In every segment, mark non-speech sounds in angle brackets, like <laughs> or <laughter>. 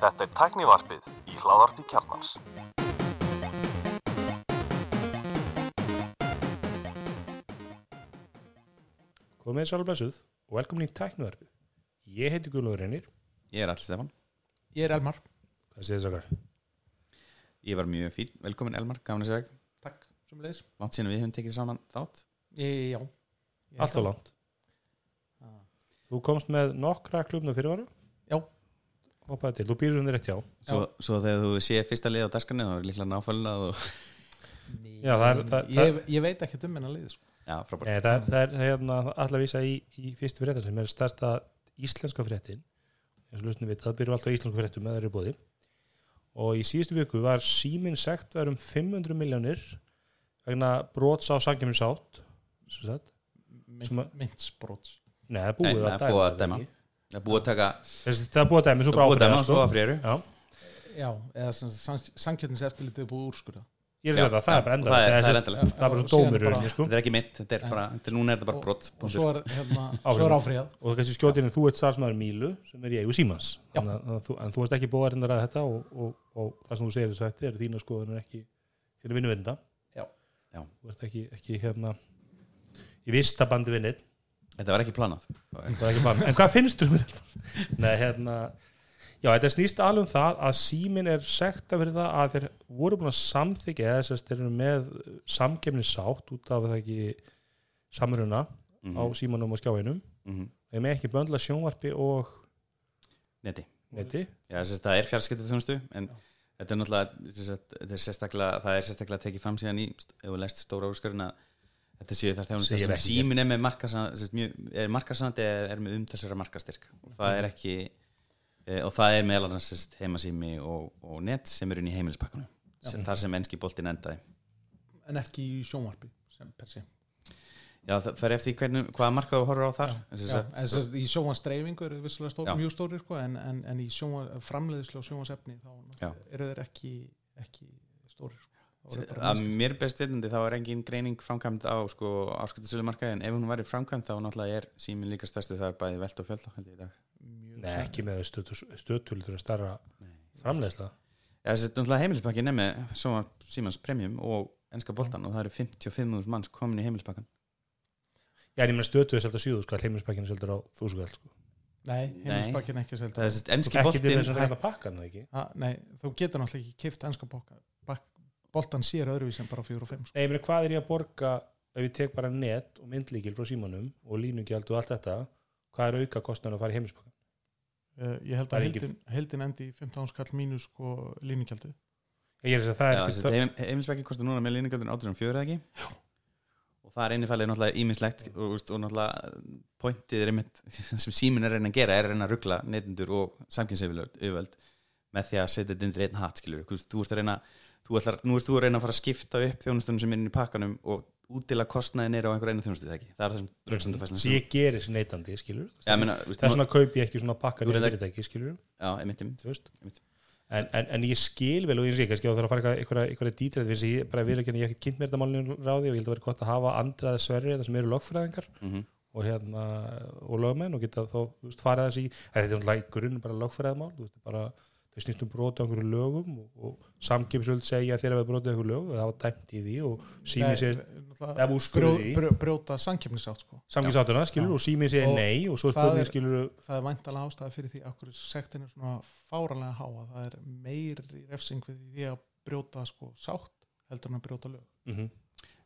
Þetta er tæknivarpið í hláðarpi kjarnans. Komið sæl og blessuð og velkomin í tæknuvarpið. Ég heiti Guðlóður Reynir. Ég er allir Stefan Ég er Elmar Hvað séð þess okkar? Ég var mjög fín, velkomin Elmar, gafin að segja Takk, sem leiðis Látt síðan við höfum tekið saman þátt Já Allt og langt. Ah. Þú komst með nokkra klubna fyrirvara? Já. Hoppaði til. Þú býrur þér rétt hjá. Svo, svo þegar þú sé fyrsta lið á daskarni þá er líklega náfælnað og Já, það er- það- ég, ég veit ekki um hennar liði sko. Já, frábært Nei, það, er- það er hérna, alltaf vísa í, í fyrstu fréttar sem er stærsta íslenska fréttin. eins og lusnum við, það byrjum alltaf á íslensku fréttum með þeirri bóði. Og í síðustu viku var síminn sektar um 500 miljónir vegna brots á sangjumins Sem Mynd, að- Myndsbrots Nei, það er búið Nei, að er dæma. að það dæma. ekki? Það er búið að taka það er búið að svo Það er búið að dæma áfriða, svo sko. að frýru Já, Já, eða samkjöndins eftirlitið er búið úrskurða ég er að segja það, það er bara og það er- endalegt. það er Þessi- endalegt. Það er bara Og svo dómur sko. Þetta er ekki mitt, þetta er bara, þetta er núna er þetta bara brott og svo er, hérna, er áfríðað og það kannski skjótið en þú ert starfsmæður Mílu sem er í eigu Símans Já. Þannig að þú, en þú varst ekki búið að reynda að ræða þetta og, og, og það sem þú segir þessu hætti er þína skoðunar ekki þína vinnuvinda Já. Já. þú ert ekki, ekki hérna í vista bandi vinnið Þetta var ekki planað. En hvað finnst þú um þetta? Nei, hérna já, þetta snýst alveg um það að símin er sekta fyrir það að þeir voru búin að samþykja eða þess að þeir eru með samkefni sátt út af það ekki samruna Mhm, á símanum og skjáinum. Mhm. þeir með ekki böndla sjónvarpi og Neti. Neti. Já, þess að það er fjarskiptið þjónustu en þetta er náttúrulega sem sagt, þetta er sérstaklega, það er sérstaklega tekið fram síðan í ef þú lest stóra úrskurinn að þetta séu þar ekki símin er með markasandi eða er með um þessara markastyrk og það er ekki e, og það er meðal annars sérst, heimasími og, og net sem eru inn í heimilispakkanum sem þar sem enski boltin endaði. En ekki í sjónvarpi sem per se. Já, það fer eftir hvernig, hvaða marka þú horfur á þar. Já, þess að í sjónvarsdreifingu eru vissulega stór, Já. mjög stórir sko, en, en, en í og sjónvarsefni þá Já. eru þeir ekki, ekki stórir sko. Að mér best vitandi þá er engin greining framkvæmd á sko, áskiptasölumarkaði en ef hún væri framkvæmd þá náttúrulega er símin líka stærstu það er bæði velt og fjölda sem- ekki með stöðtúlitur að starra framleiðsla. Ja, þessi er náttúrulega heimilispakkin er með svona Símans Premium og ennska boltan og það eru 55.000 manns komin í heimilispakkan Já, en ég meina stöðtuð er selta síðu skall, heimilispakkinu seldur á þúsu skall sko. Nei, heimilisbakkin ekki það er það Ah, nei, þú getur náttúrulega ekki kift ennska boltan sér öðruvís en bara 4 og 5 sko. Nei, meina, hvað er ég að borga ef ég tek bara net og myndlíkil frá símanum og línugjald og allt þetta hvað er auka kostnæður að fara í heimilispakkan? uh, ég held að heldin, heldin endi í 15 skall mínus sko línugjaldi Ég er þess að það er Já, ekki þessi heim, heimilispakki kostar núna með líningöldun 804 eða ekki Já. og það er innifælið náttúrulega ímislegt og, veist, og náttúrulega pointið er einmitt <laughs> sem símin er að reyna að gera er að reyna að ruggla neytendur og samkynsefjöld með því að setja þetta undir einn hatt skilur þú, veist, þú ert að reyna þú ætlar, nú ert þú að reyna að fara að skipta upp þjónustunum sem er inn í pakkanum og útdila kostnaðin er á einhver einu þjónustu það ekki það er það sem rauksandafæslan sem ég gerir sem neytandi, skilur Já, meina, veist, þess vegna kaup ég ekki svona pakkan í fyrirtæki, skilur Já, einmitt, einmitt. Einmitt. en, en, en ég skil vel og ég sé kannski á það að fara eitthvað dítræð finnst ég bara vil ekki en ég hef ekki kynnt mér þetta málinu ráði og ég held að vera gott að hafa andraði sverri þetta sem eru lögfræðingar Mhm. og hérna og lögmenn og geta þá veist, farið þessi þetta er náttúrulega í grunn bara veist, bara þau snýst um broti á einhverju lögum og, og samkipsvöld segja þér að við brotið einhverju lög og það var dæmt í því og sími sér ef úrskurði því brjóta samkjöfnisátt sko. samkipsáttuna skilur Já. og sími sér Og nei og svo spurning skilur það er væntalega ástæða fyrir því okkur sektin er svona fáranlega háa það er meiri refsing við því að brjóta sko sátt heldur en að brjóta lög mm -hmm.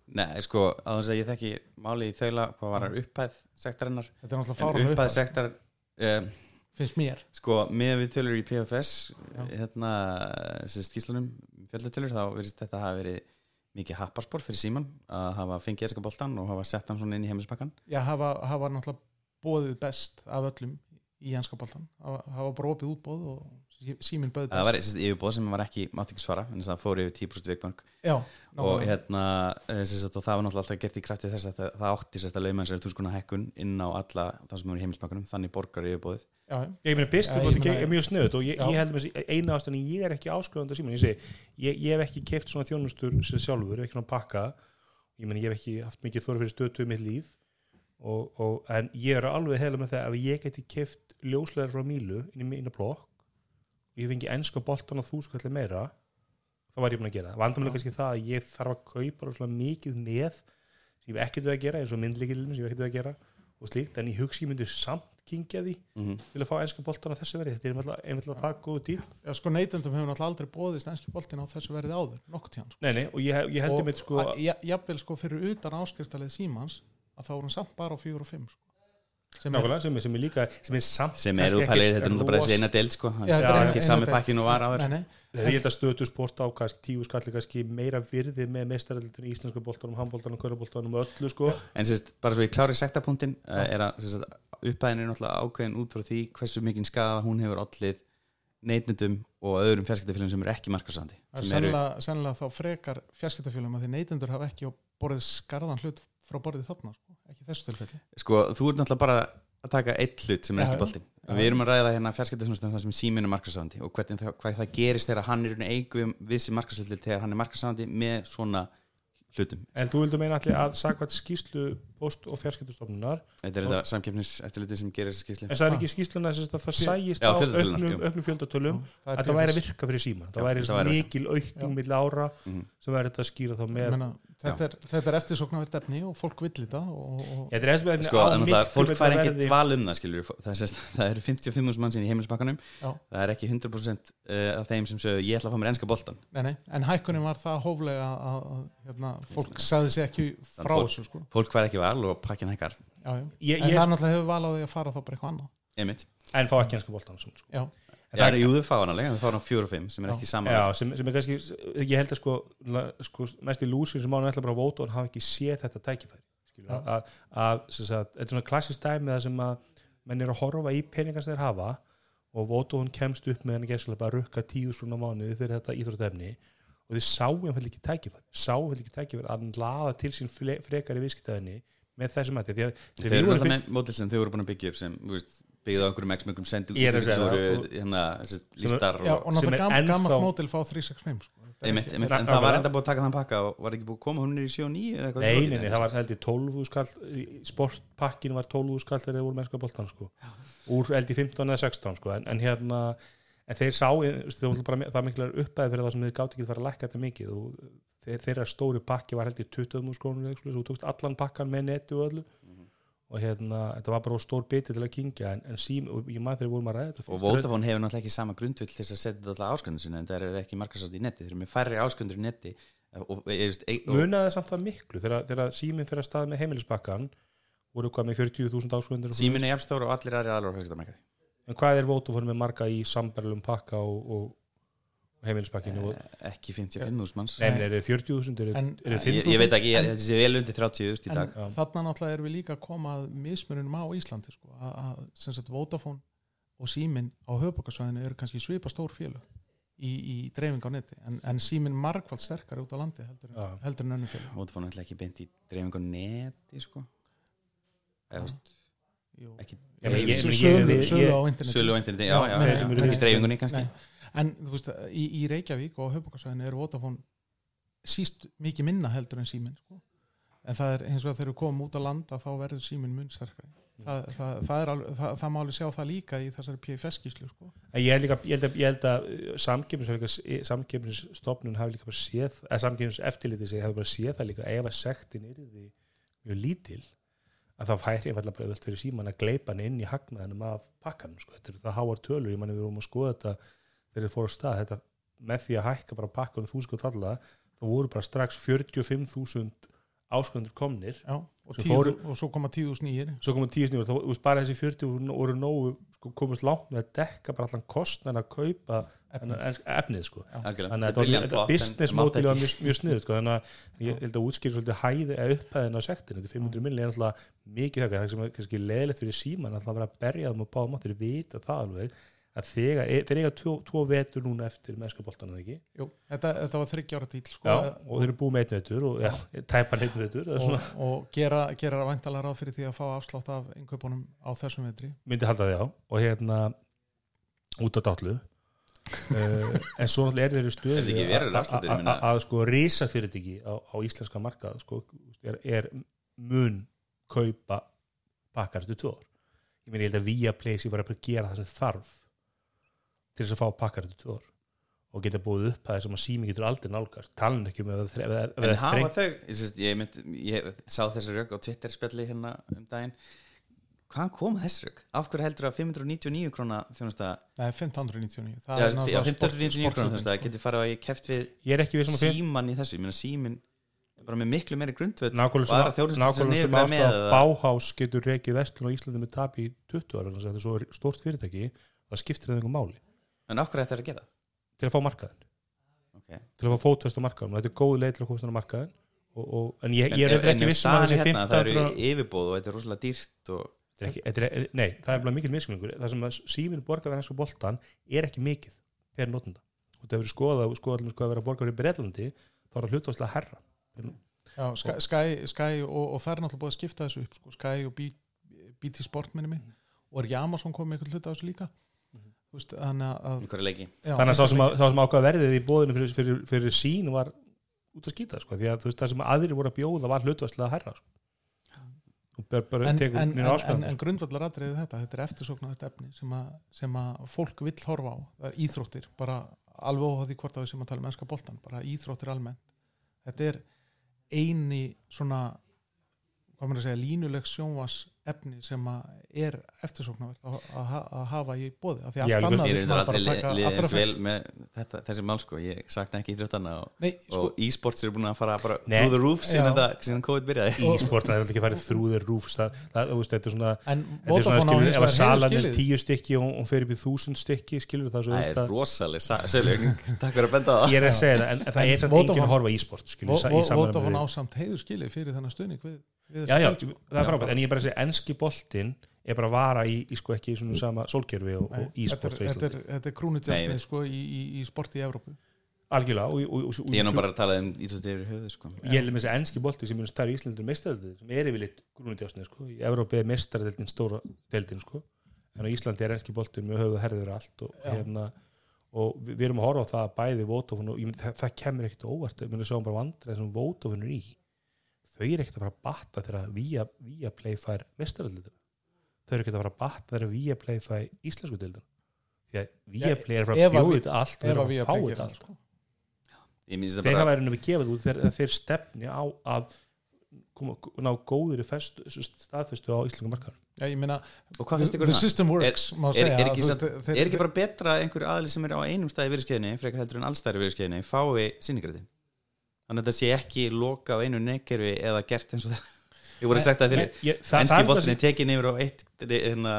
Nei, sko, að þess að ég þekki máli í þaula hvað var upphæð sektarinnar þetta er náttúrulega en fáranlega upphæð upp sektar um, finnst mér. Sko, með við tölur í PFS Já. hérna, þessi skýslunum fjöldutölur, þá verðist þetta hafa verið mikið happarspor fyrir síman að hafa fengið eska boltan og hafa sett hann svona inn í heimilisbakkan já, hafa, hafa náttúrulega bóðið best af öllum í hanskaboltan hafa, hafa bara opið útbóð og sí- síminn böð það best. var yfirbóð sem var ekki mátt ekki svara en það fór yfir 10% vikbank já, og, hérna, þessi, og það var náttúrulega alltaf gert í krafti þess að það, það átti sérst að lauma þessari túskuna hekkun inn á alla það sem er í heimilisbakkanum, þannig borgar yfirbóðið ég meina ég meina- er mjög snöðut og ég, ég held með þessi eina ástæðan ég er ekki áskrifandi síman ég segi, ég, ég hef ekki keft svona þjónustur sér sjálfur, ekki svona pakka. Ég meina ég hef ekki haft mikið þorf fyrir stötu í mitt líf og, og, en ég er alveg heila með það að ég geti keft ljóslegar frá Mílu inn í mína blokk og ég fengi enska boltan á þúskallir meira þá var ég búin að gera það. Vandamlega kannski það að ég þarf að kaupa rosalega mikið með sem ég hef ekkert við að gera eins og ég að gera og slíkt en ég hugsi ég myndi samt kingja því Mhm. til að fá enska boltan á þessu verið þetta er einfaldlega það góð dýl Já, sko neytendum hefur náttúrulega aldrei bóðist enski boltin á þessu verið áður, nokkuð tíðan sko. nei, nei, og ég, ég held ég mitt sko að- ja- jafnvel sko fyrir utan áskriftalið símans að þá er hann samt bara á fjögur og fimm sko. sem er, nákvæmlega, sem, er- sem er líka sem er samt sem er ekkert þetta er náttúrulega bara þessi eina deild sko Já, það þetta er er ekki sami deild. pakkin og var áður nei, nei, Þegar ég held að stötu sport á kannski tíu skalli kannski meira virði með meistaraldin í íslenska boltanum, handboltanum, köruboltanum og öllu sko en sérst, bara svo ég klári sektapunktin uh, er að sérst, upphæðin er náttúrulega ákveðin út frá því hversu mikinn skada hún hefur allir neytendum og öðrum fjarskiptafélagum sem eru ekki eru, sennilega, þá frekar fjarskiptafélum að því neytendur hafa ekki borðið skarðan hlut frá borðið þarna sko. ekki þessu tilfelli sko, þú ert náttúrulega bara að taka eitt hlut sem er ekki já. boltin Já. við erum að ræða hérna fjarskiptafélagum það sem er markarsandi og hvernig það, það gerist þegar hann er í eigum við sem markarsandi þegar hann er markarsandi með svona hlutum. En þú vildu meina allir að sagvært skýslu post- og fjarskiptustofnunar þetta er þetta samkeppnis eftirliti sem gerir þessa skýsli en það er ekki skýsluna þess að það sæjist Já, á fjöldatölunar, auknum, jú. auknum fjöldatölum það að það væri að virka fyrir síma það væri það væri mikil aukning milli ára Mhm. sem væri þetta að skýra þá með Meina, þetta, er, þetta er eftirsóknarvert efni og fólk vill þetta og, og, Þetta er eftir eftir sko, á en miklu það, fólk fær ekki verði. val um það skilur það, <laughs> það eru 55.000 mann sín í heimilsbakkanum Já. það er ekki 100% uh, af þeim sem sögðu ég ætla að fá mér enska boltan nei, nei, en hækkunin var það hóflega að, að hérna, fólk sagði sér ekki frá fólk- þessu sko. fólk fær ekki val og pakkin hækkar já, já. Ég- en ég- það náttúrulega hefur val á því að fara þá bara eitthvað annað en fá ekki enska boltan sko. Já, það- jú, þau fá hann alveg, þau fá hann á 4 og 5 sem er ekki saman. Já, sem, sem er kannski, ég held að sko, la- sko mest í lúsir sem mánu ætla bara að vóta og hann hafa ekki séð þetta tækifæri að, að, sem sagt, þetta er svona klassist dæmi það sem að menn er að horfa í peningar sem þeir hafa og vóta hún kemst upp með henni gæslega bara að rukka tíu svona mánuði fyrir þetta íþróttefni og þið sáum hann ekki tækifæri sáum hann ekki tækifæri að hann laða til sín frekari viðskiptaðinni með þessum að þegar eru alltaf með mótil sem þau voru búin að byggja upp sem þú veist, byggðu á einhverjum er að segja sem það, voru og- hérna, já og, er náttúrulega gammalt mótil fá 365 sko. En það var enda búið að taka þann pakka og var ekki búið að koma hún er í 7 og 9 eða eitthvað Nei, svoleiðis. nei, nei, það var held í 12 skall sportpakkin var 12 skall þegar þeir voru mennska boltan sko. úr held í 15 eða 16 sko. en, en hérna en þeir sá, þú veist bara það miklar uppæði fyrir það sem þeir gátt ekki að fara að lækka þetta mikið og þeir, þeirra stóri pakki var held í 20 skrónur og þú tókst allan pakkan með netu og öllu og hérna, þetta var bara stór biti til að kingja en, en sím, og ég maður þegar vorum að ræða þetta og. Vodafone hefur náttúrulega ekki sama grundvill til þess að setja þetta alltaf ásköndun sinna en það eru ekki markasátt í netti, þeir eru með færri ásköndunir í netti og, og munaði samt það miklu þegar, síminn fyrir að stað með heimilispakkan voru hvað með 40.000 áskundir símin er jafnstór og allir aðri fæskutarmarkaði En hvað er Vodafone með marga í sambarlum pakka og, og heimilispakkinu? Og, ekki 55.000 manns nei, menn, er þið 40.000? Er En- ég, 5.000? ég veit ekki, þetta sé vel undir 30.000 í en dag Já. þarna náttúrulega erum við líka að koma að mismunum á Íslandi sko, að, að sem sagt Vodafone og Símin á höfbókarsvæðinu eru kannski svipa stór félög í, í dreifing á neti en, en Símin margvald sterkar út á landi heldur, en- heldur en önnum félög Vodafone ætla ekki beint í dreifingu á neti sko eða þú veist, ekki dreifing- sölu, á interneti eru ekki dreifingunni kannski. En þú veist, í, í Reykjavík og höfbókarsvæðinu eru Vodafone síst mikið minna heldur en Símin sko. en það er eins og að þegar við komum út á landa þá verður Símin mun sterkari það, það, alveg, það, það má alveg sjá það líka í þessari PFS-skíslu sko. Ég ég að, ég held að uh, samkefnisstofnun hafi líka bara séð, eða samkefniseftirlitið sig hafi bara séð það líka ef að sektin er því mjög lítil að það færi einfallega bara öll fyrir síman að gleipa hann inn í hagnaðinum af pakkanum sko. þetta er það háar tölur, ég manni við vorum að skoða þetta þegar þið fóru á stað þetta, með því að hækka bara pakkanum þú sko talla þá voru bara strax 45.000 áskondur komnir Já, og, tíu, fóru- og svo koma tíu snýir svo komum tíu snýður, þá veist, bara þessi 40 voru- nógu, sko, komast langt með að dekka bara allan kostnan að kaupa ens- efnið, sko. Algjörlega, þannig að þetta er business model var mjög, mjög sniður sko, þannig að ég held að útskýra svolítið hæði eða upphæðin á sektinu, þetta er 500 milli er alltaf mikið högg, það sem er kannski leðilegt fyrir síman alltaf að vera að berja þeim og báða máttir vita það alveg, að þegar þeir eiga tvo, tvo vetur núna eftir mennskaboltan eða ekki, Jú, þetta, þetta var þryggjára díl sko, já, og þeir eru búið með einn vetur og já, tæpan einn vetur og, og gera, gera væntalega ráð fyrir því að fá afslátt af innkaupunum á þessum vetri. Myndi halda því á. Og hérna út á dátlu uh, en svo náttúrulega er þeir í Er stöðu þetta ekki verulega afsláttur, ég að- meina? að- að sko risa fyrirtæki á, á íslenska markað sko, er, er mun kaupa pakkar eftir tvö ár. Ég meina ég held að Viaplay sé bara að gera það sem þarf til þess að fá pakkar eftir tvö ár og geta búið upp það sem að sími getur aldrei nálgast. Talin ekki um ef það ef En það hafa þreng þau, ég, sést, ég, mynd, ég sá þessi rögg á Twitter spjalli hérna um daginn. Hvaðan kom þessi rögg? Af hverju heldur að 599 króna þjónusta Nei, 1599 Já, Það er veist, já, náttúrulega 599 sport- króna þjónusta sporthlutning, Getið farið að ég keft við er að finna síman í þessu. Ég meina símin er bara með miklu meiri grundvöld nákvæmlega og sem, þjónustu sem nákvæmlega sem með ástæða. eða- Báhás getur rekið vestlun á Íslandi með tap í 20 ára þannig að þetta er svo stórt fyrirtæki það skiptir það einhver máli En hverju þetta er að gera? til að fá markaðin Okay. til að fá fótvest á markaðin og þetta er góð leið til að komast á markaðin og, og, en ég, ég er En- reyndar en ekki ef vissum að þessi er hérna, Það 15 eru yfirbóð og þetta er rosalega dýrt og Þetta er ekki, þetta er, nei, það er mikill miskunningur það sem að síminn borgar við hennsku boltan er ekki mikið per notenda og það hefur skoðað, skoðað allir sko að vera borgar fyrir Breitlandi þá er það hlutvarslega herra Já, Sky, Sky, Sky og, og það er náttúrulega búið að skipta þessu upp sko. Sky og BT Sport minni mig. Og er Amazon komið með eitthvað hluta á þessu líka veist, þannig að já, þannig að sá sem, að, sem ákvað verðið í bóðinu fyrir, fyrir, fyrir sín var út að skýta sko, því að veist, það sem aðrir voru að bjóða var hlutvarslega herra sko. og bara, bara en, tekur en, en, en, grundvallar atriði þetta þetta er eftirsóknarvægt efni sem, að, sem að fólk vill horfa á, það er íþróttir bara alveg óháð því hvort að við sem að tala um ennska boltan, bara íþróttir almennt. Þetta er eini svona hvað maður að segja, línuleg sjónvas efni sem að er eftirsóknarvægt að, að, ha- að hafa í bóði af því Já, allt annað er maður bara taka aftur að með þetta, þessi mál sko, ég sakna ekki íþróttana og, Nei, sko, e-sports eru búin að fara bara Nei. through the roof síðan COVID byrjaði. <laughs> E-sport, það er ekki farið through the roofs. Það, það, þú veist, þetta er svona Þetta er svona, á ef að salan er tíu stykki og hún fer upp í þúsund stykki, skilur það svo Það auðvitað er rosaleg sögleikning, takk fyrir að benda á það. Ég er að segja það, en, það er samt Vodafone- enginn að horfa í e-sport skilur, í, sa- í samræmi Vodafone við- ásamt heiður skilið fyrir þennan við, við já, já, það er frábært, en ég er bara að segja enski boltinn er bara að vara í, í sko ekki í svona sama sólkerfi og, og e-sport þetta er, þetta er, þetta er krúnutjastnið sko, í, í, í sporti í Evrópu algjörlega og, og, og, og, Ég er nú bara að tala um íþrótti yfir höfuð sko. ég held með þessi enski bolti sem er stærri í Íslandur meistaradeildin sem er yfirleitt grúnudjásnið sko. í Evrópi er meistaradeildin stóra deildin sko. en á Íslandi er enski bolti með höfuð herður allt og, hérna, og við, við erum að horfa á það að bæði Votafone og það, það kemur ekkert óvart við sjáum bara vandræð sem Votafone er í þau eru ekkert að fara að batta þegar via, via play fær meistaradeildin þau eru ekkert að fara að batta þegar via play fær íslensku deildin því að via Ja, play er að fara að að bjóða allt og þeir að við að fá að þetta allt. Sko. Minnst það þeir bara hafa verið að gefið út þeir, þeir stefni á að koma, ná góður staðfestu á íslenska markaðar Já, ég meina, Og hvað finnst the, system works má er- segja, er ekki þú satt- veist, þeir- Er ekki bara betra að einhver aðli sem er á einum stæði viðskeiðinni frekar heldur en allstæri viðskeiðinni fái sýningarði Þannig að þetta sé ekki loka á einu nekkerfi eða gert eins og það. Ég voru sagt að fyrir það- það er það bóttinni tekin yfir á eitt hérna,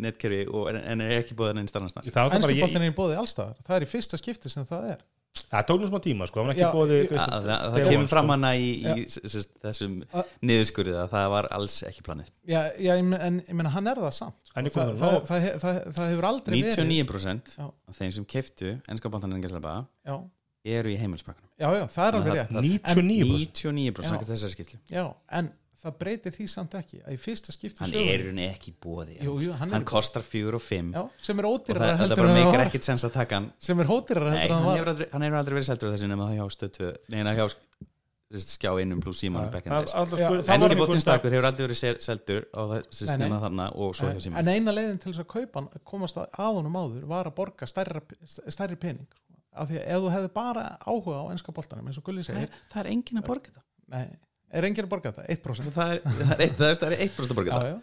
netkerfi og, en, en er ekki en það er náttúrulega bara Ennski boltin er í bóði allstaðar það er í fyrsta skipti sem það er. Það tók nú smá tíma sko, það var ekki Já, bóði ég- fyrst- Það, það þegar kemur fram sko. hana í, í s- s- þessum Að- niðurskurið að það var alls ekki planið. Já, já ég meina- en ég meina hann er það samt sko. Hann er það, það, það, það, það, það hefur aldrei verið. 99% Já. af þeim sem keftu ennska bandanin engelslaba já, eru í heimilspakkanum já, já, það er alveg rétt. að 99% 99% Já. af þessari skillu já, en það breytir því samt ekki að í fyrsta skipti í hann er hún ekki bóði jú, jú, hann, hann er, kostar fjögur og fimm. Já, sem er og ódýrar það, það heldur bara en það meikar ekkit sens að taka hann. Sem er ódýrar Nei, heldur en hann það var aldrei, hann hefur aldrei verið seldur þessi nema það hjá stötu neina hjá sk- skjá einum pluss síman Það- það Ennski einhver bóttin dag- stakur hefur aldrei verið sel- seldur á þessi Nei, nei. nema þarna og svo hjá síman en eina leiðin til þess að kaupa hann komast að að honum áður var að borga stærri, stærri pening af því að ef þú hefði bara áhuga á enska boltanum eins og Gulli það segir er, það er engin að borga þetta. Nei, er enginn að borga þetta, 1% það er, það er, eitt, það er, það er 1% að borga já,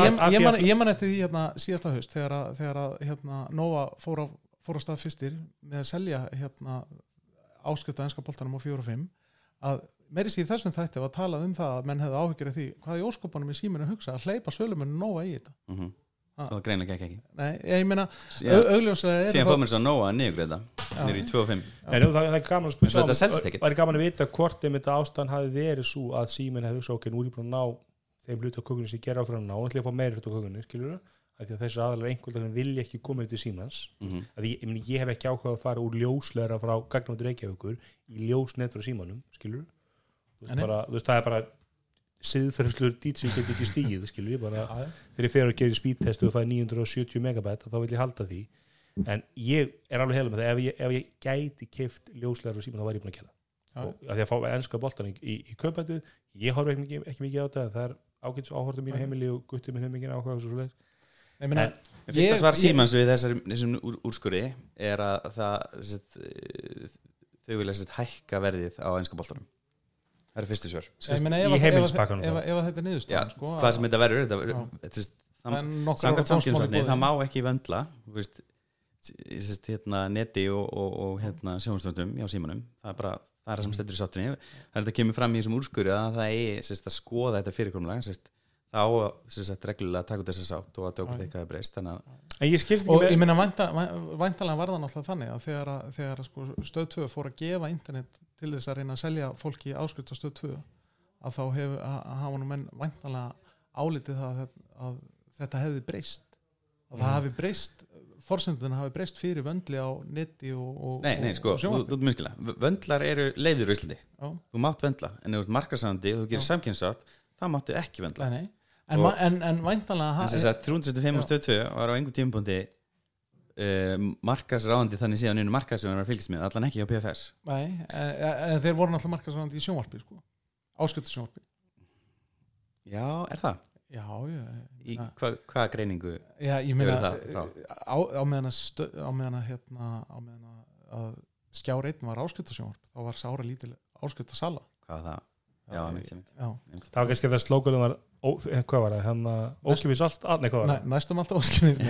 þetta ég, man, að- ég man eftir því hérna, síðasta haust þegar að, þegar að hérna, Nova fór á, fór á stað fyrstir með að selja hérna, áskrifta enska boltanum á 4 og 5 að meiri síðan þessum þætti var að tala um það að menn hefði áhyggjur af því hvað í óskopunum í síminu að hugsa að hleypa sölumennu Nova í þetta. Mhm. Ah. Það var greinlega ekki ekki. Nei, ég meina, augljóslega er síðan fór mér svo að niðurgreita niður í 2 og 5 En það, það er gaman að spyrja. Það er gaman að vita hvort þeim þetta ástand hafi verið svo að síminn hefði svo okkur nú er ég búin að ná þeim hlutu á kökunni sem ég gera áfram að ná og ætla að fá meira hlutu á kökunni, skilur það að því að þessi aðalega einhvern vilja ekki koma til símans. Mhm. að ég, ég, ég hef ekki áhugað að fara úr ljósleira frá gagnáttur Reykjavíkur í ljósnet frá símanum, skilur þú veist, bara, þú veist það er bara siðferðslur ég get ekki stíð skilur ég bara, þegar ég fer að gera spídtest og fæði 970 megabæt þá vil ég halda því. En ég er alveg heila með það ef ég, ef ég gæti keift ljóslegar frá síman þá væri ég búin að kella Já. og að því að fá ennska boltan í, í, í kaupætið ég horf ekki, mikið- ekki mikið á þetta en það er ágætis áhortum mín heimili og gutti minn heimingin áhuga og svo meina, En- Fyrsta svar símans við þessar, þessum úr, úrskurði er að það þau vilja hækka verðið á einska boltanum það er fyrstu svör ég meina, í ef, að- ef, heimilispakkanum ef, þá. ef, ef að þetta er Já, niðurstaðan sko, hvað sem þetta verður Já. er- það er má ekki vöndla hérna, neti og, og, og hérna, sjónastöndum hjá símanum. Það er bara það er það sem stendur í sáttunni það er þetta kemur fram í þessum úrskurði að það eigi sest, að skoða þetta fyrirkomlega þá að sest, reglulega taka út þessa sátt og að það okkur eitthvað er breyst þannig að en ég skilst og ég með meina vænta- væ- væntanlega var það náttúrulega þannig að þegar, að, þegar að sko, stöð 2 fór að gefa internet til þess að reyna að selja fólki áskrift á stöð 2 að þá hef, að, að hafa nú menn væntanlega álitið það að, að þetta hefði breyst að það Mm. hafi breyst forsendun hafi breyst fyrir vöndli á neti og, og, Nei, nei, sko, þú, þú minnskila Vöndlar eru leiður í Íslandi Já. Þú mátt vöndla, en ef þú ert markarsandi og þú gerir Já. samkynnsrátt, þá máttu ekki vöndla Nei, nei. En, en, en væntanlega Þess að 365 og stöð 2 var á einhver tímapunkti uh, markarsráðandi þannig síðan einu markarsráðan var að fylgjast með, allan ekki á PFS Nei, en, en þeir voru náttúrulega markasvæðandi í sjónvarpi sko. áskrift sjónvarpi Já, er það? Já, já, Í hva, hvaða greiningu? Já, ég meina það frá? á, á meðan að, stö, á meðan að, hérna, á meðan að, að skjár einn var áskriftasjónvarp þá var sára lítil áskriftasala Hvað var það? Já, það var kannski að það slókunum var ó, eh, hvað var það, hann ókipis allt all, nei, hvað var Næ, næstum alltaf það?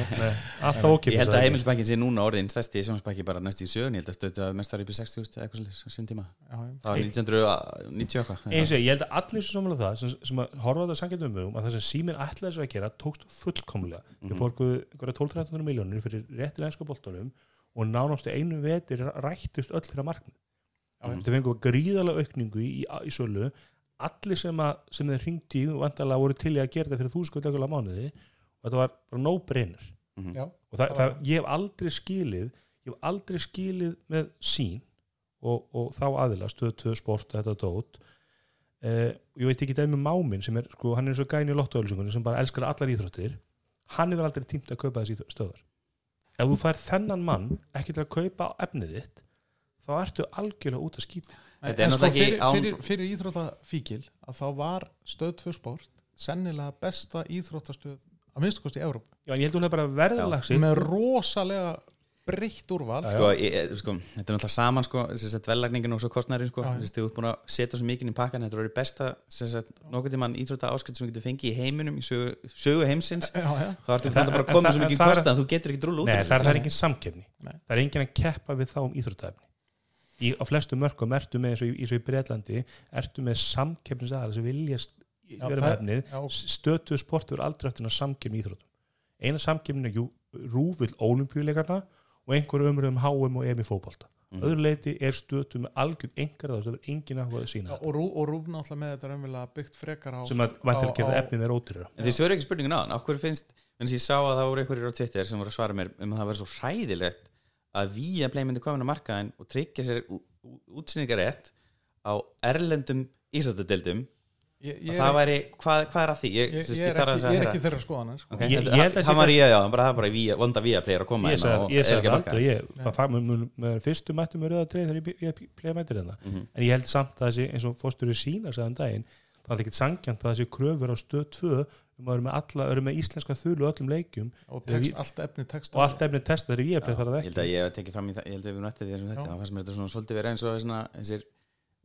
Alltaf Ég ókipis held að heimilisbækin sé núna orðin stærsti sjónsbæki bara næst í sögun, ég held að stöðu að mest var upp í 60 eða eitthvað svolítið, sem tíma. Það var 1990 eitthvað eins og ég held að allir sem samlega það sem, sem að horfa á þetta sangjandum um að það sem síminn ætlaði sér að gera tókst fullkomlega. Við Mhm. borguðu einhverja 12-13 miljónir fyrir réttir ennska boltanum og í, í, í allir sem, að, sem þeir hringdi og vantarlega voru til í að gera þetta fyrir þúskvöld mánuði og þetta var bara no brainer Mhm. Já, og það, það, ég hef aldrei skilið ég hef aldrei skilið með sín og, og þá aðila stöð 2 sport og þetta dót. Eh, ég veit ekki dæmi máminn sem er sko, hann er eins og gæni í lottoölusingunni sem bara elskar allar íþróttir. Hann hefur aldrei tímt að kaupa þessi stöðar ef þú fær þennan mann ekki til að kaupa efnið þitt þá ertu algjörlega út að skýta Þetta er sko náttúrulega ekki fyrir, án- fyrir, fyrir íþróttafíkil að þá var stöð 2 sport sennilega besta íþróttastöð að minnstu kosti í Európa Já, en ég held hún er bara verðlag sig með rosalega breytt úrval. Sko, ég, ég- sko, þetta er náttúrulega saman sko, vellagningin og svo kostnæri sko. Þú ert búin að setja svo mikið í pakkan þetta voru besta nokkuð tímann íþrótta áskipt sem þú getur fengið í heiminum í sögu, sögu heimsins. Já, já, þá ertu þetta bara að koma svo mikið kostnað að þú getur ekki drúlu út það er, engin samkefni Nei. það er engin að keppa við þá um íþróttaefni í, á flestu mörgum ertu með eins og í, í Breitlandi ertu með samkeppnis aðal sem vilja st- Já, vera með það- efnið já, stötu sportur aldrei eftir að samkeppni í íþróttum. Eina samkeppni er rúvill ólimpíuleikarna og einhverju umröðum HM og EM í fótbolta. Mhm. öðru leiti er stötu með algjörn engar það er engin að að sína Já, og, rú, og rúf náttúrulega með þetta raunverulega byggt frekar á sem að vantilega á- gera efnið er ótrýra En þið svöru ekki spurningin hann, okkur finnst en ég sá að það voru einhverjir á Twitter sem voru að svara mér um að það verður svo hræðilegt að við að myndi komin á markaðin og tryggja sér útsýningarétt á erlendum ísöldadeildum ég, og ég, það er, væri, hvað, hvað er að því? ég, sérst, ég, er ekki, að ég er heyra. ekki þeirra skoðanar sko. Okay. Ég- Ég, ég held að það var ég, já, bara það er bara ví, vonda við að playa að koma ég hérna sagði, og ég það markaðinn. aldrei ég, það fag, með, með, með fyrstu mættum með rauða dreif þegar ég, ég playa mættir hérna Mhm. en ég held samt að þessi eins og fórstur í sína sagðan daginn, það er ekkit sangjant að þessi kröfur á stöð 2 um að vera með, alla, vera með íslenska þulu á öllum leikjum. Og text, við- allt efni text og allt efnið testa þegar ég er playa þar að Ég held ekki að ég hef tekið fram í það, ég held að við erum nættið því þessum þetta, það fannst mér þetta svona svolítið verið eins og svona, þessir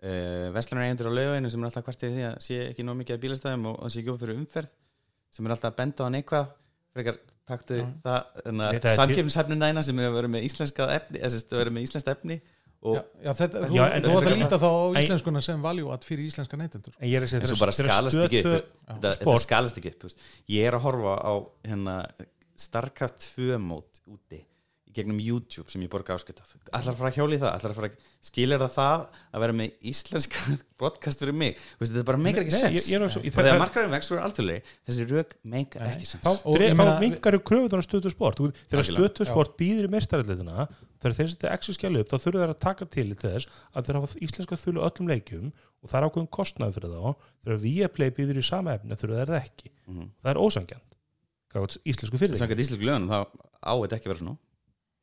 uh, vestlunaregendur á lauginu sem er alltaf kvartir því að sé ekki nóg mikið af bílastæðum og það sé ekki upp fyrir umferð sem er alltaf að benda á neikvað frekar taktu Já. það Þetta er samkjöfnishefnuna eina sem er að vera með íslenska efni já, já, þetta, þú, Já, en- þú átt að líta þá á en- íslenskuna sem valjú að fyrir íslenska neytendur. En ég er að segja en svo bara skalast ekki 2 upp. Þetta, skalast ekki upp ég er að horfa á hérna, Starcraft 2 mót úti. í gegnum YouTube sem ég borga áskipt af. Allar að fara að hjóli það, allar að fara að skilja það það að vera með íslenska <laughs> podcast fyrir mig, Þú veist, þetta bara meikar ekki sens er það- markarum vex fyrir alþjóðlega þessi rök meika Nei, ekki sens þá, mingar kröfur þannig stöðu sport. Þú- þegar Algjörlega. stöðu sport býður í meistarallitina þegar þeir setja exi skjali upp þá þurfa þeir að taka til í þess að þeir hafa íslenska þulu á öllum leikjum og það er ákveðum kostnað fyrir þá. Þegar Viaplay býður í sama efni þurfa þeir það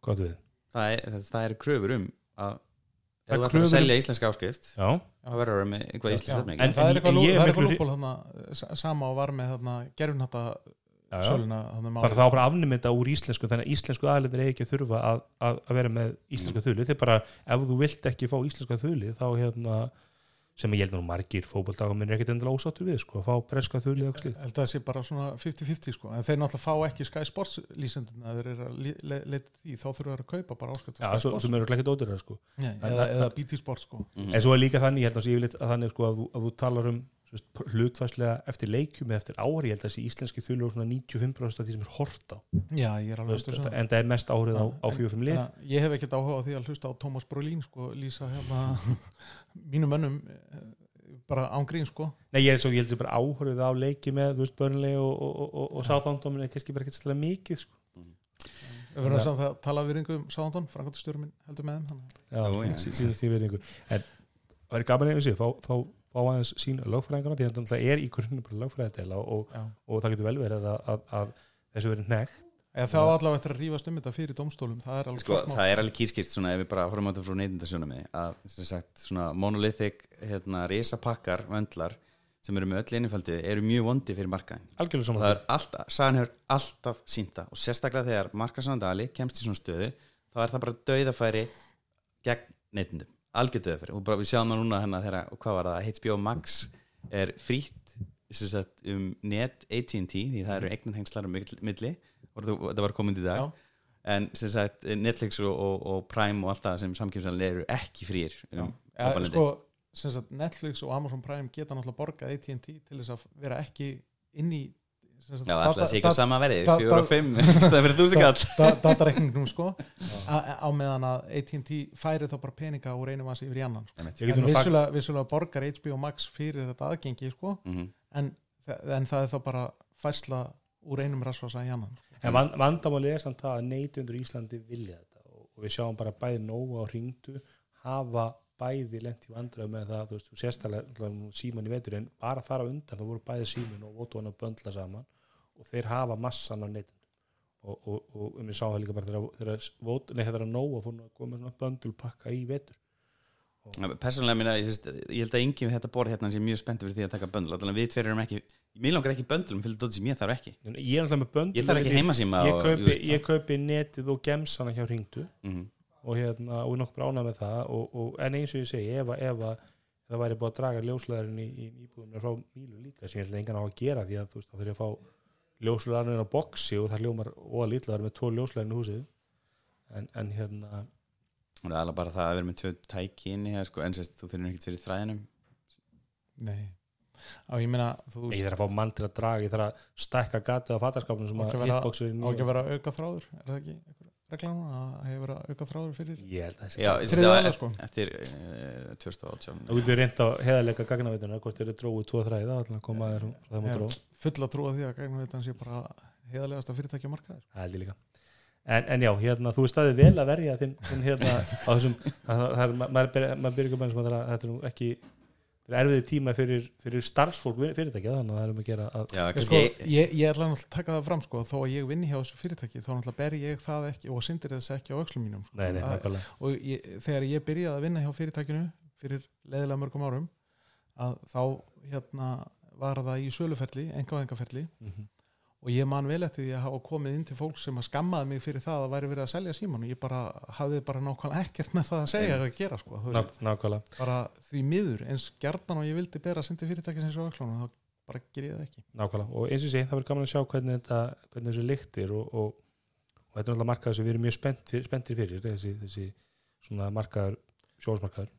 hvað við. Það er, það, það er kröfur um að ef þú ætlar kröfur- að selja íslenska áskrift Já, þá verður það með eitthvað íslenska Já, stefning en það en er eitthvað, miklu- eitthvað lúból þarna sama og var með þarna gerfinhatta söluna þarna Það er þá bara afnumynda úr íslensku þannig að íslensku aðlendir er ekki að þurfa að, að, að vera með íslenska þuli þeir bara, ef þú vilt ekki fá íslenska þuli þá hérna, sem ég held nú margir fótboldaga minn er ekkit endilega ósáttur við sko, að fá breska þuli og slíkt. held að það sé bara svona 50-50 sko en þeir náttúrulega fá ekki Sky Sports lísendina þeir eru að le- le- leita því þá þurfa þeir að kaupa bara áskrift Já, svo, sem eru ekki dóttir sko. Nei, En eða, það- eða BT Sports sko Mhm. en svo er líka þannig, ég held að, yfirleitt að þannig sko, að, þú, að þú talar um hlutfærslega eftir leikjum eða eftir ári, ég held að þessi íslenski þuli og svona 95% af því sem er hort á. Já ég er alveg veist, veist, en það. er mest árið á, á En- 4-5 lið. að ég hef ekkert áhuga á því að hlusta á Tómas Brolín sko, lýsa hérna <laughs> mínum mönnum eh, bara ángrín sko. Nei, ég, er svo, ég held að bara áhörðu á leiki með, þú veist, Burnley og, og, og, og, og Southampton er kannski bara ekkert stæðlega mikið, sko. við verðum samt að tala við ringum Sáðantón, Frankóttastjórum er fá, aðeins sín lögfræðingana, því að þetta er í grunnum bara lögfræðidela og, Já. og það getur vel verið að, að, að þessu verið nekt. Eða það var allavega eftir að rífast um þetta fyrir domstólum það er alveg sko, það er alveg kýrskilt svona ef við bara horfum á þetta frá neytindasjónum að sem sagt svona monolithic hérna risapakkar vöndlar sem eru með öll innifaldi eru mjög vondi fyrir markaðin Algjörlega og saman það er alltaf, sagan hefur alltaf sínta og sérstaklega þegar markaðsandali kemst í svona stöðu þá er það bara dauðafæri gegn neytindum, algjör dauðafæri og bara við sjáum það núna hérna og hvað var það? HBO Max er frýtt um net AT&T því það eru eignatengslar um milli. Og það var komið í dag. Já. en sem sagt Netflix og, og, og Prime og allt það sem samkjömsanlega eru ekki frýr um ja, sko, sem sagt, Netflix og Amazon Prime geta náttúrulega borgað AT&T til þess að vera ekki inn í Já, alltaf sé ekki á sama fjóra da- og fimm <laughs> það fyrir þúsund kall. Da, datareikningum sko. Á, á meðan að AT&T færi þá bara peninga úr einu vasi yfir í annan sko. En vissulega, borgar HBO Max fyrir þetta aðgengi sko. Mhm. en, en það er þá bara fæsla úr einum rasvasa í annan. En van, vandamáli er samt það að neytundur Íslandi vilja þetta og, og við sjáum bara bæði nógu á ringdu hafa bæði lent í vandröð með það, þú veist, þú sérstæðlega síman í vetur en bara þar á undan það voru bæði símin og votu hann að böndla saman og þeir hafa massan af neytundum og, og, og um við sáum það líka bara þegar, þegar, vót- nei, þegar nógu fór nú að koma með svona böndulpakka í vetur. Persónulega minna, ég, ég held að yngi við þetta borð hérna sé mjög spennt fyrir því að taka böndul. Þannig að við tveir erum ekki, mér langar ekki böndulum fyrir dóttir sem ég þarf ekki. Ég er Ég þarf ekki heimasíma ég og- kaupi, ég netið og gemsana hjá ringdu Mhm. Og hérna, og nokkuð brána með það og, og, en eins og ég segi, ef, að- að það væri búið að draga ljósleðarinn í, í íbúðum frá Mílu líka, sem ég held að engan á að gera því að þú veist, þá þurfi að fá ljósleðarinn á boksi og það ljómar og að lítlaðar með tvo ljósleðarinn í húsið. En, en hérna Og það er alveg bara það að vera með tvö tæki inni hér, sko, en sérst, þú finnur ekkert fyrir þræðinum. Nei. Á ég meina þú ég þarf að fá mann til að draga, ég þarf að stækka gatið á fattaskapnum sem að að að vera auka þráður er það ekki einhver regla núna að hefur verið auka þráður fyrir ég held að það sé að- sko. eftir uh, 2018 þú getur reynd á heðalega gagnaveituna hvort þeir eru dróðu tvo þræði þá ætla að að trúa því að þetta sé bara markaði Það held ég líka. En, en já, hérna, þú er staðið vel að verja þinn, þinn hérna á þessum, <laughs> það, það er, maður byrja ekki að bæða að þetta er nú ekki erfiði tíma fyrir, fyrir starfsfólk fyrirtækja, þannig að það er um að gera að Já, Ég, sko, ég, ég ætla náttúrulega að taka það fram sko, þó að ég vinni hjá þessu fyrirtæki þá náttúrulega ber ég það ekki og syndir þess ekki á öxlum mínum sko. nei, nei, nákvæmlega og ég, þegar ég byrjaði að vinna hjá fyrirtækinu fyrir leðilega mörgum árum að þá hérna var það í söluferli, engavengaferli Mhm. Og ég man vel eftir því að hafa komið inn til fólk sem að skammaði mig fyrir það að væri verið að selja síman og ég bara hafði bara nákvæmlega ekkert með það að segja að gera sko, Ná, veist, bara því miður eins gjarnan og ég vildi bera sindi fyrirtækisins á öxlunum þá bara ger ég það ekki. Nákvæmlega. Og eins og sé, það verður gaman að sjá hvernig þetta hvernig þessu lyktir og, og, og þetta er náttúrulega markaður sem við erum mjög spennt fyrir, spenntir fyrir þessi, þessi svona markaður sjóðsmarkaður,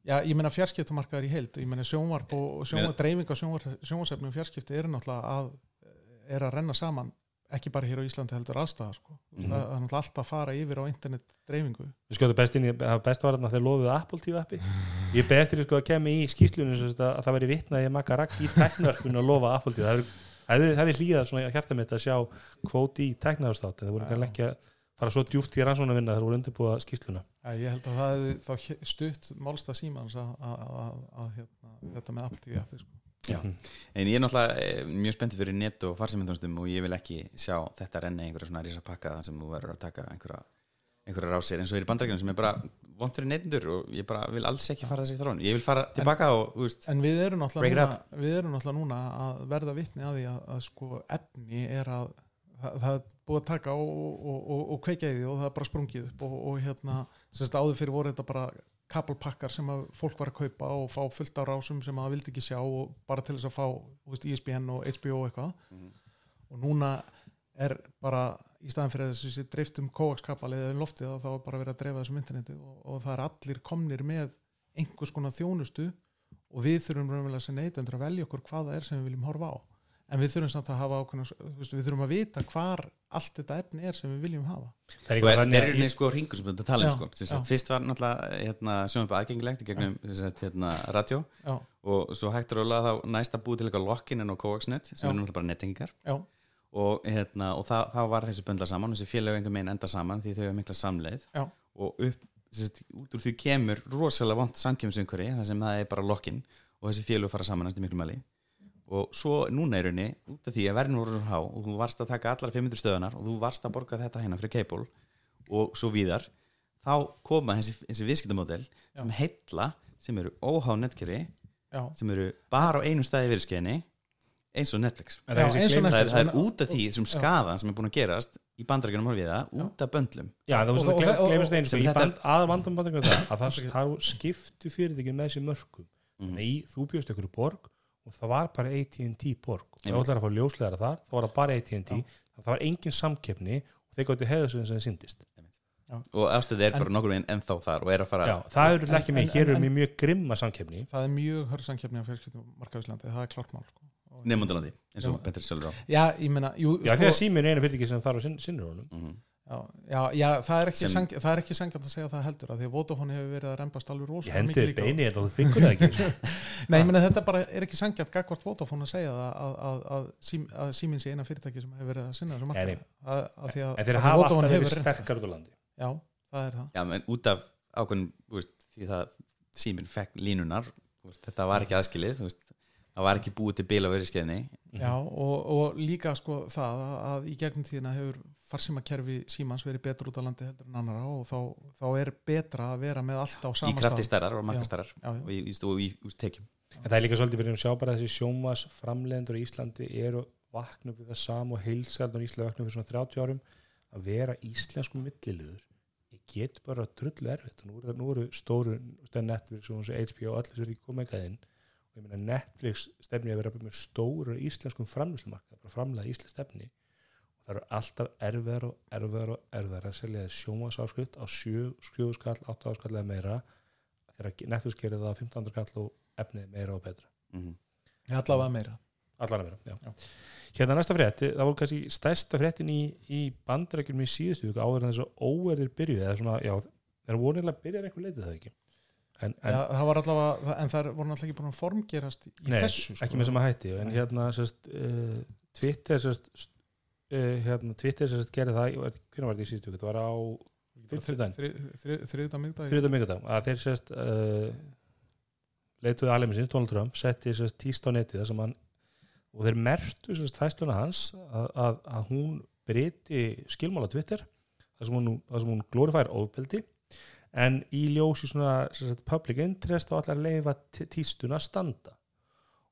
Já, ég meina fjarskiptamarkaður í heild, ég meina sjónvarp og sjónvarp, dreifing á sjónvarsefnum fjarskipti eru náttúrulega að er að renna saman, ekki bara hér á Íslandi heldur allstaðar sko. Mhm. það, það er alltaf að fara yfir á internet dreifingu Við skjóðum best inn í, það best var þarna að þeir lofuðu Apple TV appi. Ég beði eftir sko að kemur í skýslunum að, að það væri vitnað í makka rakk í teknarkunni að lofa Apple TV. Það hefði hlýðað svona hjarta mitt að sjá kvóti í teknarastátt en það voru kannski ekki að fara svo djúft í rannsónavinna þegar voru undirbúða skýsluna. Já, ég held að það he- stutt málstað símans að, að, að, að hérna, þetta með Apple TV appi sko. Já. En ég er náttúrulega eh, mjög spenntið fyrir net og farsamindunastum og ég vil ekki sjá þetta renna einhverja svona rísa pakka þar sem þú verður að taka einhverja, einhverja rásir. Eins og er í bandarækjum sem er bara vont fyrir neytendur og ég bara vil alls ekki fara þessi þróun. Ég vil fara tilbaka og veist, En við erum náttúrulega núna, núna að verða vitni að því að, að sko efni er að það, það er búið að taka og, og, og, og kveikja í því og það er bara sprungið upp og, og hérna, sérst áður fyrir voru þetta bara kabelpakkar sem að fólk var að kaupa og fá fullt á rásum sem að það vildi ekki sjá og bara til þess að fá veist, ISBN og HBO eitthvað Mhm. og núna er bara í staðan fyrir að þessi dreiftum kóakskapal eða loftið að þá er bara verið að dreifa þessum interneti og, og það er allir komnir með einhvers konar þjónustu og við þurfum raunverulega sem neytendur að velja okkur hvað það er sem við viljum horfa á en við þurfum samt að hafa ákveðna við þurfum að vita hvar allt þetta efni er sem við viljum hafa. Það er og er, er að í sko ringur sem þetta tala um sko. Fyrst var náttúrulega hérna, sjónum aðgengilegt í gegnum sem sagt, hérna, radio. Já, og svo hægt og rólega þá næst að búið til eitthvað lokkin en á Coaxnet sem Já. er náttúrulega bara nettingar já, og, hérna, og það, þá var þessi böndla saman þessi félög einhver meginn enda saman því þau hefur mikla samleið. Já. og upp, sérst, út úr því kemur rosalega vant samkjömsumhverfi þar sem það er bara lokkin og þessi félög fara saman næstu miklu mæli og svo núna er raunni út af því að verðin voru svo há og þú varst að taka allar 500 stöðunar og þú varst að borga þetta hérna fyrir Cable og svo víðar þá koma þessi, þessi viðskiptamódel sem heilla, sem eru óhá netkerfi já, sem eru bara á einum staði viðskeiðinni eins og Netflix. Er Já, eins og gleym- það er, það er Netflix, út af því Já. skaðan sem er búin að gerast í bandarækjunum og við það, út af böndlum. Já, það var Og- svona og- og- glemist einu sko, sem í aðal vandum bandum það, að það, skiptu fyrirtækin með þessi mörgum í, þú bjóst ykkur í borg og það var bara AT&T borg. Og það Einmitt. ætlar að fá ljóslegar þar, það var bara AT&T það var engin samkeppni og þeir gáttu hefðu sem það síndist og afstöðið er En- bara nokkur veginn ennþá þar og er að fara Já, það eru ekki mig, hér eru mér mjög grimma samkeppni. Það er mjög hörsankefni á fjarskiptum markaðislandi, það er klart mál sko. Og- nefndalandi eins og. Petri Sölur á. Já, ég meina jú, Já, sko- þegar síminn er einu fyrirtæki sem fara á sin, sinnur honum. Mhm. Já, já, já, það er ekki, Sem- sang, það er ekki sangjant að segja það heldur að því að Vodafone hefur verið að rembast alveg Ég rosalega hendi beini í þetta og þú fikkur það ekki. <laughs> Nei, ég meina þetta bara er ekki sangjant gagvart Vodafone að segja það að, að, að, að síminn sé eina fyrirtæki sem hefur verið að sinna þessu að, En þeir hafa Vodafone alltaf verið sterkar út á landi. Já, það er það. Já, menn út af ákveðin því það síminn fekk línunar þú veist, þetta var ekki aðskilið þú veist, það var ekki búið til bíl á veriðskeiðinni Já, og, og líka sko það að, að í gegnum tíðina hefur farsímakerfi símans verið betur út á landi heldur en annara og þá, þá er betra að vera með allt á í sama krafti stað. stærrar og markastærrar Já, já. og í, í, og í, í tekjum. En það er líka svolítið fyrir að sjá bara þessi sjómas framleiðendur í Íslandi eru vakna upp við það sam og heilsarnar í Íslandi upp fyrir svona 30 árum. Að vera íslensku milliluður ég get bara drullu erfitt. Nú eru, nú eru stóru Netflix og eins og HBO og allir sem er ekki komið eitthvað inn og ég meina Netflix stefni að vera með stóru íslenskum framlýslumarka bara framlega íslensk stefni og það eru alltaf erfiðar og erfiðar og erfiðar að selja þessi sjómasáskrift á 7 skall, 8 áskall eða meira. Þegar Netflix gerir það á 15 skall og efnið meira og betra. Mm allavega meira. Allan að vera, já. Já. Hérna næsta frétt, það voru kannski stærsta fréttin í, í bandarækjum í síðustu viku áður en þess að óverðir byrjuði eða svona, já, þeir voru nefnilega að byrja eitthvað leitið það ekki? En, en Já, það var allavega, en það voru náttúrulega ekki búin að formgerast í nei, þessu sko. ekki með sem að hætti. En hérna, sérst uh, Twitter sérst uh, hérna, Twitter sérst gerði það hvernig var þetta í síðustu þetta var á þriðdag migdag þriðdæn mikudag að þeir sérst uh, leituði alveg Donald Trump, setti sérst tíst á sem hann og þeir mertu sérst fæsluna hans að, að, að hún breyti skilmála Twitter þar sem hún, sem hún glorifær ofbeldi. En í ljósi svona sérst, public interest og allar leifa tístuna standa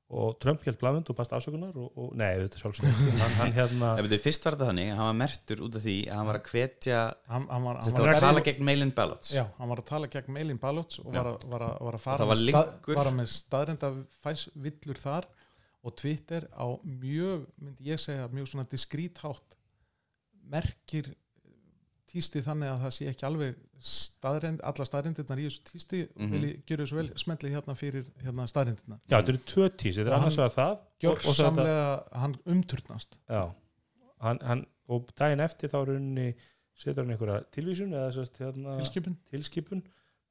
og Trump held blavund og bast afsökunar og, og nei, þetta sjálfsögur hann, hann hérna <laughs> Ef þetta fyrst var þetta þannig, hann var mertur út af því að hann var að hvetja hann, hann var, hann var var að tala gegn mail-in ballots. Já, hann var að tala gegn mail-in ballots og var var að, var að Og fara, með, stað, með staðrenda villur þar og Twitter á mjög, myndi ég segja, mjög svona diskrít hátt merkir tísti þannig að það sé ekki alveg staðrend, alla staðrendirnar í þessu tísti og Mhm. vil ég gera þessu vel smetli hérna fyrir hérna staðrendirnar já, þetta eru tvö tís, þetta er annars vegar það svo þetta- gjörsamlega, hann umturnast Já, hann, hann, og daginn eftir þá er unni setur hann einhverja tilvísun eða sérst, hérna, tilskipun. tilskipun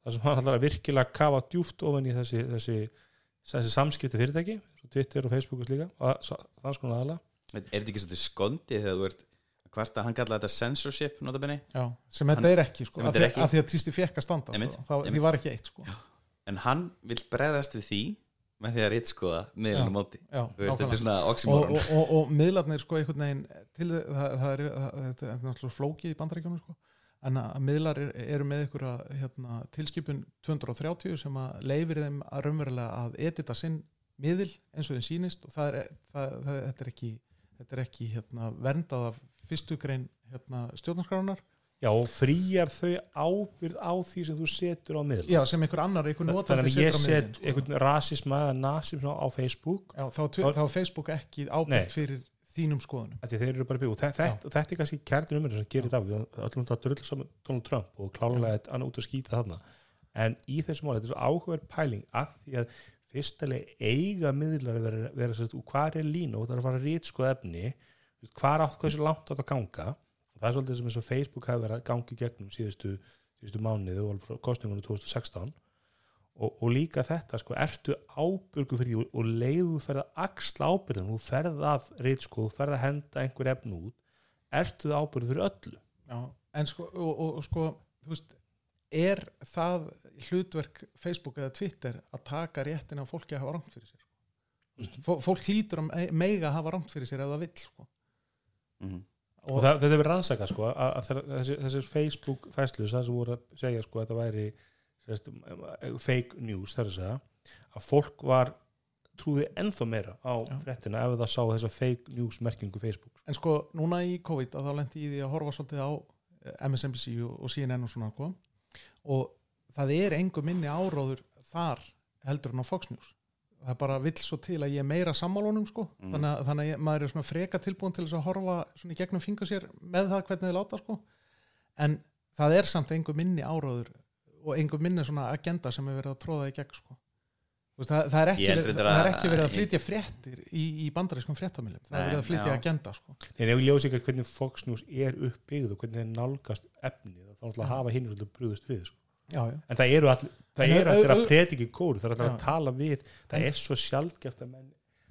þar sem hann ætlar að virkilega kafa djúft ofan í þessi, þessi, þessi samskipti fyrirtæki, svo Twitter og Facebook og slíka, og þannig sko aðala Er þetta ekki svolítið skondið þegar þú ert hvert að hann kallaði þetta censorship notabenni Já, sem þetta er ekki, sko, af er því, að tísti fekk að standa sko. einmitt. því var ekki eitt sko. en hann vil bregðast við því með því að ritskoða miðlunum móti. Já, þetta er svona og, oxymoron. Og, og, og miðlarnir sko einhvern veginn til það, það, er, það, þetta er náttúrulega flókið í bandaríkjónum sko, en að miðlar er, eru með ykkur hérna, tilskipun 230 sem að leifir þeim að raunverulega að edita sinn miðil eins og þeim sýnist. Og það er, það, það, þetta er ekki, þetta er ekki hérna, verndað af fyrstu grein hérna, stjórnarskránar Já, og fríjar þau ábyrð á því sem þú setur á miðl Já, sem einhver annar, einhver Þannig notandi að ég setur á set miðilinn, sko. einhvern rasisma eða nasisma á Facebook. Já, þá, þá, þá er Facebook ekki ábyrgt fyrir þínum skoðunum. Og þetta, þetta, þetta er kannski kærtin umræður sem gerir það. Við öllum þetta drull saman Donald Trump og klálega þetta annað út að skýta þarna. En í þessum máli, þetta er svo áhugaverð pæling af því að fyrstilega eiga miðlar að vera, vera sérst, og hvað er línu og það er að fara að rítskoða efni hvað átt, hversu langt átt að ganga? Það er svolítið sem eins og Facebook hefur verið að gangi gegnum síðustu, síðustu mánuði og kostningunum 2016 og, og líka þetta, sko, ertu ábyrgu fyrir því og, leiðu ferð að axla ábyrðin, þú ferð að rítskoð, þú ferð að henda einhver efni út. Ertu það ábyrgu fyrir öllu? Já, en sko, og, og, og sko þú veist, er það hlutverk Facebook eða Twitter að taka réttin af fólki að hafa rangt fyrir sér mm -hmm. fólk hlýtur að meiga að hafa rangt fyrir sér ef það vill sko. Mhm. og það, þetta er verið rannsaka sko, að, að þessi, þessi Facebook fæslu það sem voru að segja sko, að þetta væri sérst, fake news þar að segja að fólk var trúði ennþá meira á Já. fréttina ef það sá þessa fake news merkingu Facebook sko. en sko núna í COVID að þá lendi ég í því að horfa svolítið á eh, MSNBC og, og CNN og svona sko. og það er engu minni áróður þar heldur en á Fox News það bara vill svo til að ég er meira sammálunum sko. Mhm. þannig, að, þannig að ég, maður er svona freka tilbúin til þess að horfa svona í gegnum fingur sér með það hvernig þið láta sko. en það er samt engu minni áróður og engu minni svona agenda sem er verið að tróða í gegn sko. Það, það, er verið, það er að- ekki verið að flytja fréttir í, í bandarískum fréttamilum það er verið að flytja já. agenda sko. en ef við ljósum ekki hvernig Fox News er uppbyggð og hvernig þeir nálgast efni þá náttúrulega Já. hafa hinn svolítið brúðust við sko. Já, já. en það eru allir það eru allir að prediki kóru það er allir Já. að tala við. Það En- er svo sjaldgæft að menn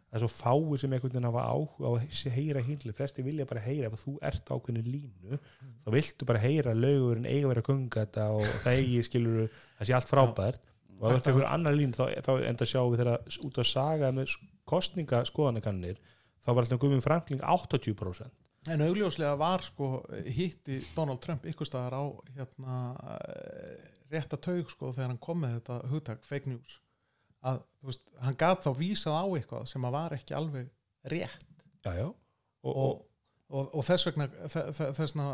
það er svo fáir sem einhvern veginn hafa áhuga á að heyra hínli, flesti vilja bara heyra ef þú ert ákveðinu línu þá viltu bara heyra lögurinn eiga vera að gunga þetta og það eigi skilur það sé allt frábært. Og ef þú ert einhver annar línu þá, þá enda sjáum við þeirra út að saga með kostningaskoðanakannir þá var alltaf gummum Franklin 80% en augljóslega var sko hitti Donald Trump ykkur staðar á hérna eh, rétta taug sko þegar hann kom með þetta hugtak fake news að veist, hann gat þá vísað á eitthvað sem að var ekki alveg rétt já, já. Og, og, og, og þess vegna þe- þe- þessna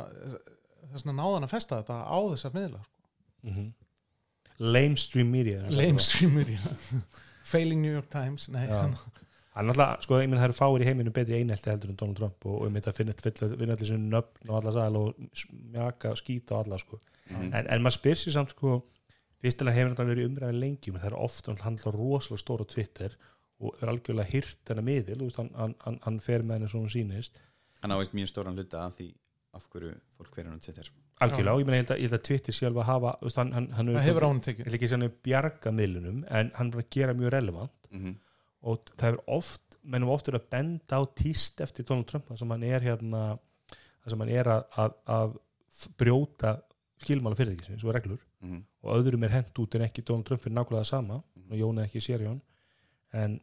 þessna náðan að festa þetta á þessar miðlar sko. mm -hmm. lamestream media lamestream media <laughs> failing New York Times nei, Já. <laughs> hann, alltaf, sko, ég minn það eru fáir í heiminu betri einhelti heldur en Donald Trump og um þetta finna finna allir sinni nöfn og alla sæl og smjaka og skýta og alla sko. Mhm. en, en maður spyr sér samt sko fyrstilega hefur þetta verið umræðið lengi menn það er ofta hann handlar rosalega stór á Twitter og er algjörlega hyrt þennan miðil þú veist, hann, hann, hann, hann fer með henni svona sínist hann áveist mjög stóran hluta af því af hverju fólk verður hann Twitter algjörlega og ég, meina, ég, held að, ég held að Twitter sjálf að hafa þú veist, hann, hann, hann það hefur án tekið að bjarga miðlunum en hann er að gera mjög relevant mm -hmm. Og það hefur oft mennum oft verið að benda á tíst eftir Donald Trump þar sem hann er hérna þar sem hann er að, að, að brjóta skilmála fyrirtækisins og reglur. Mhm. og öðrum er hent út en ekki Donald Trump fyrir nákvæmlega það sama og Jón er ekki sérjón en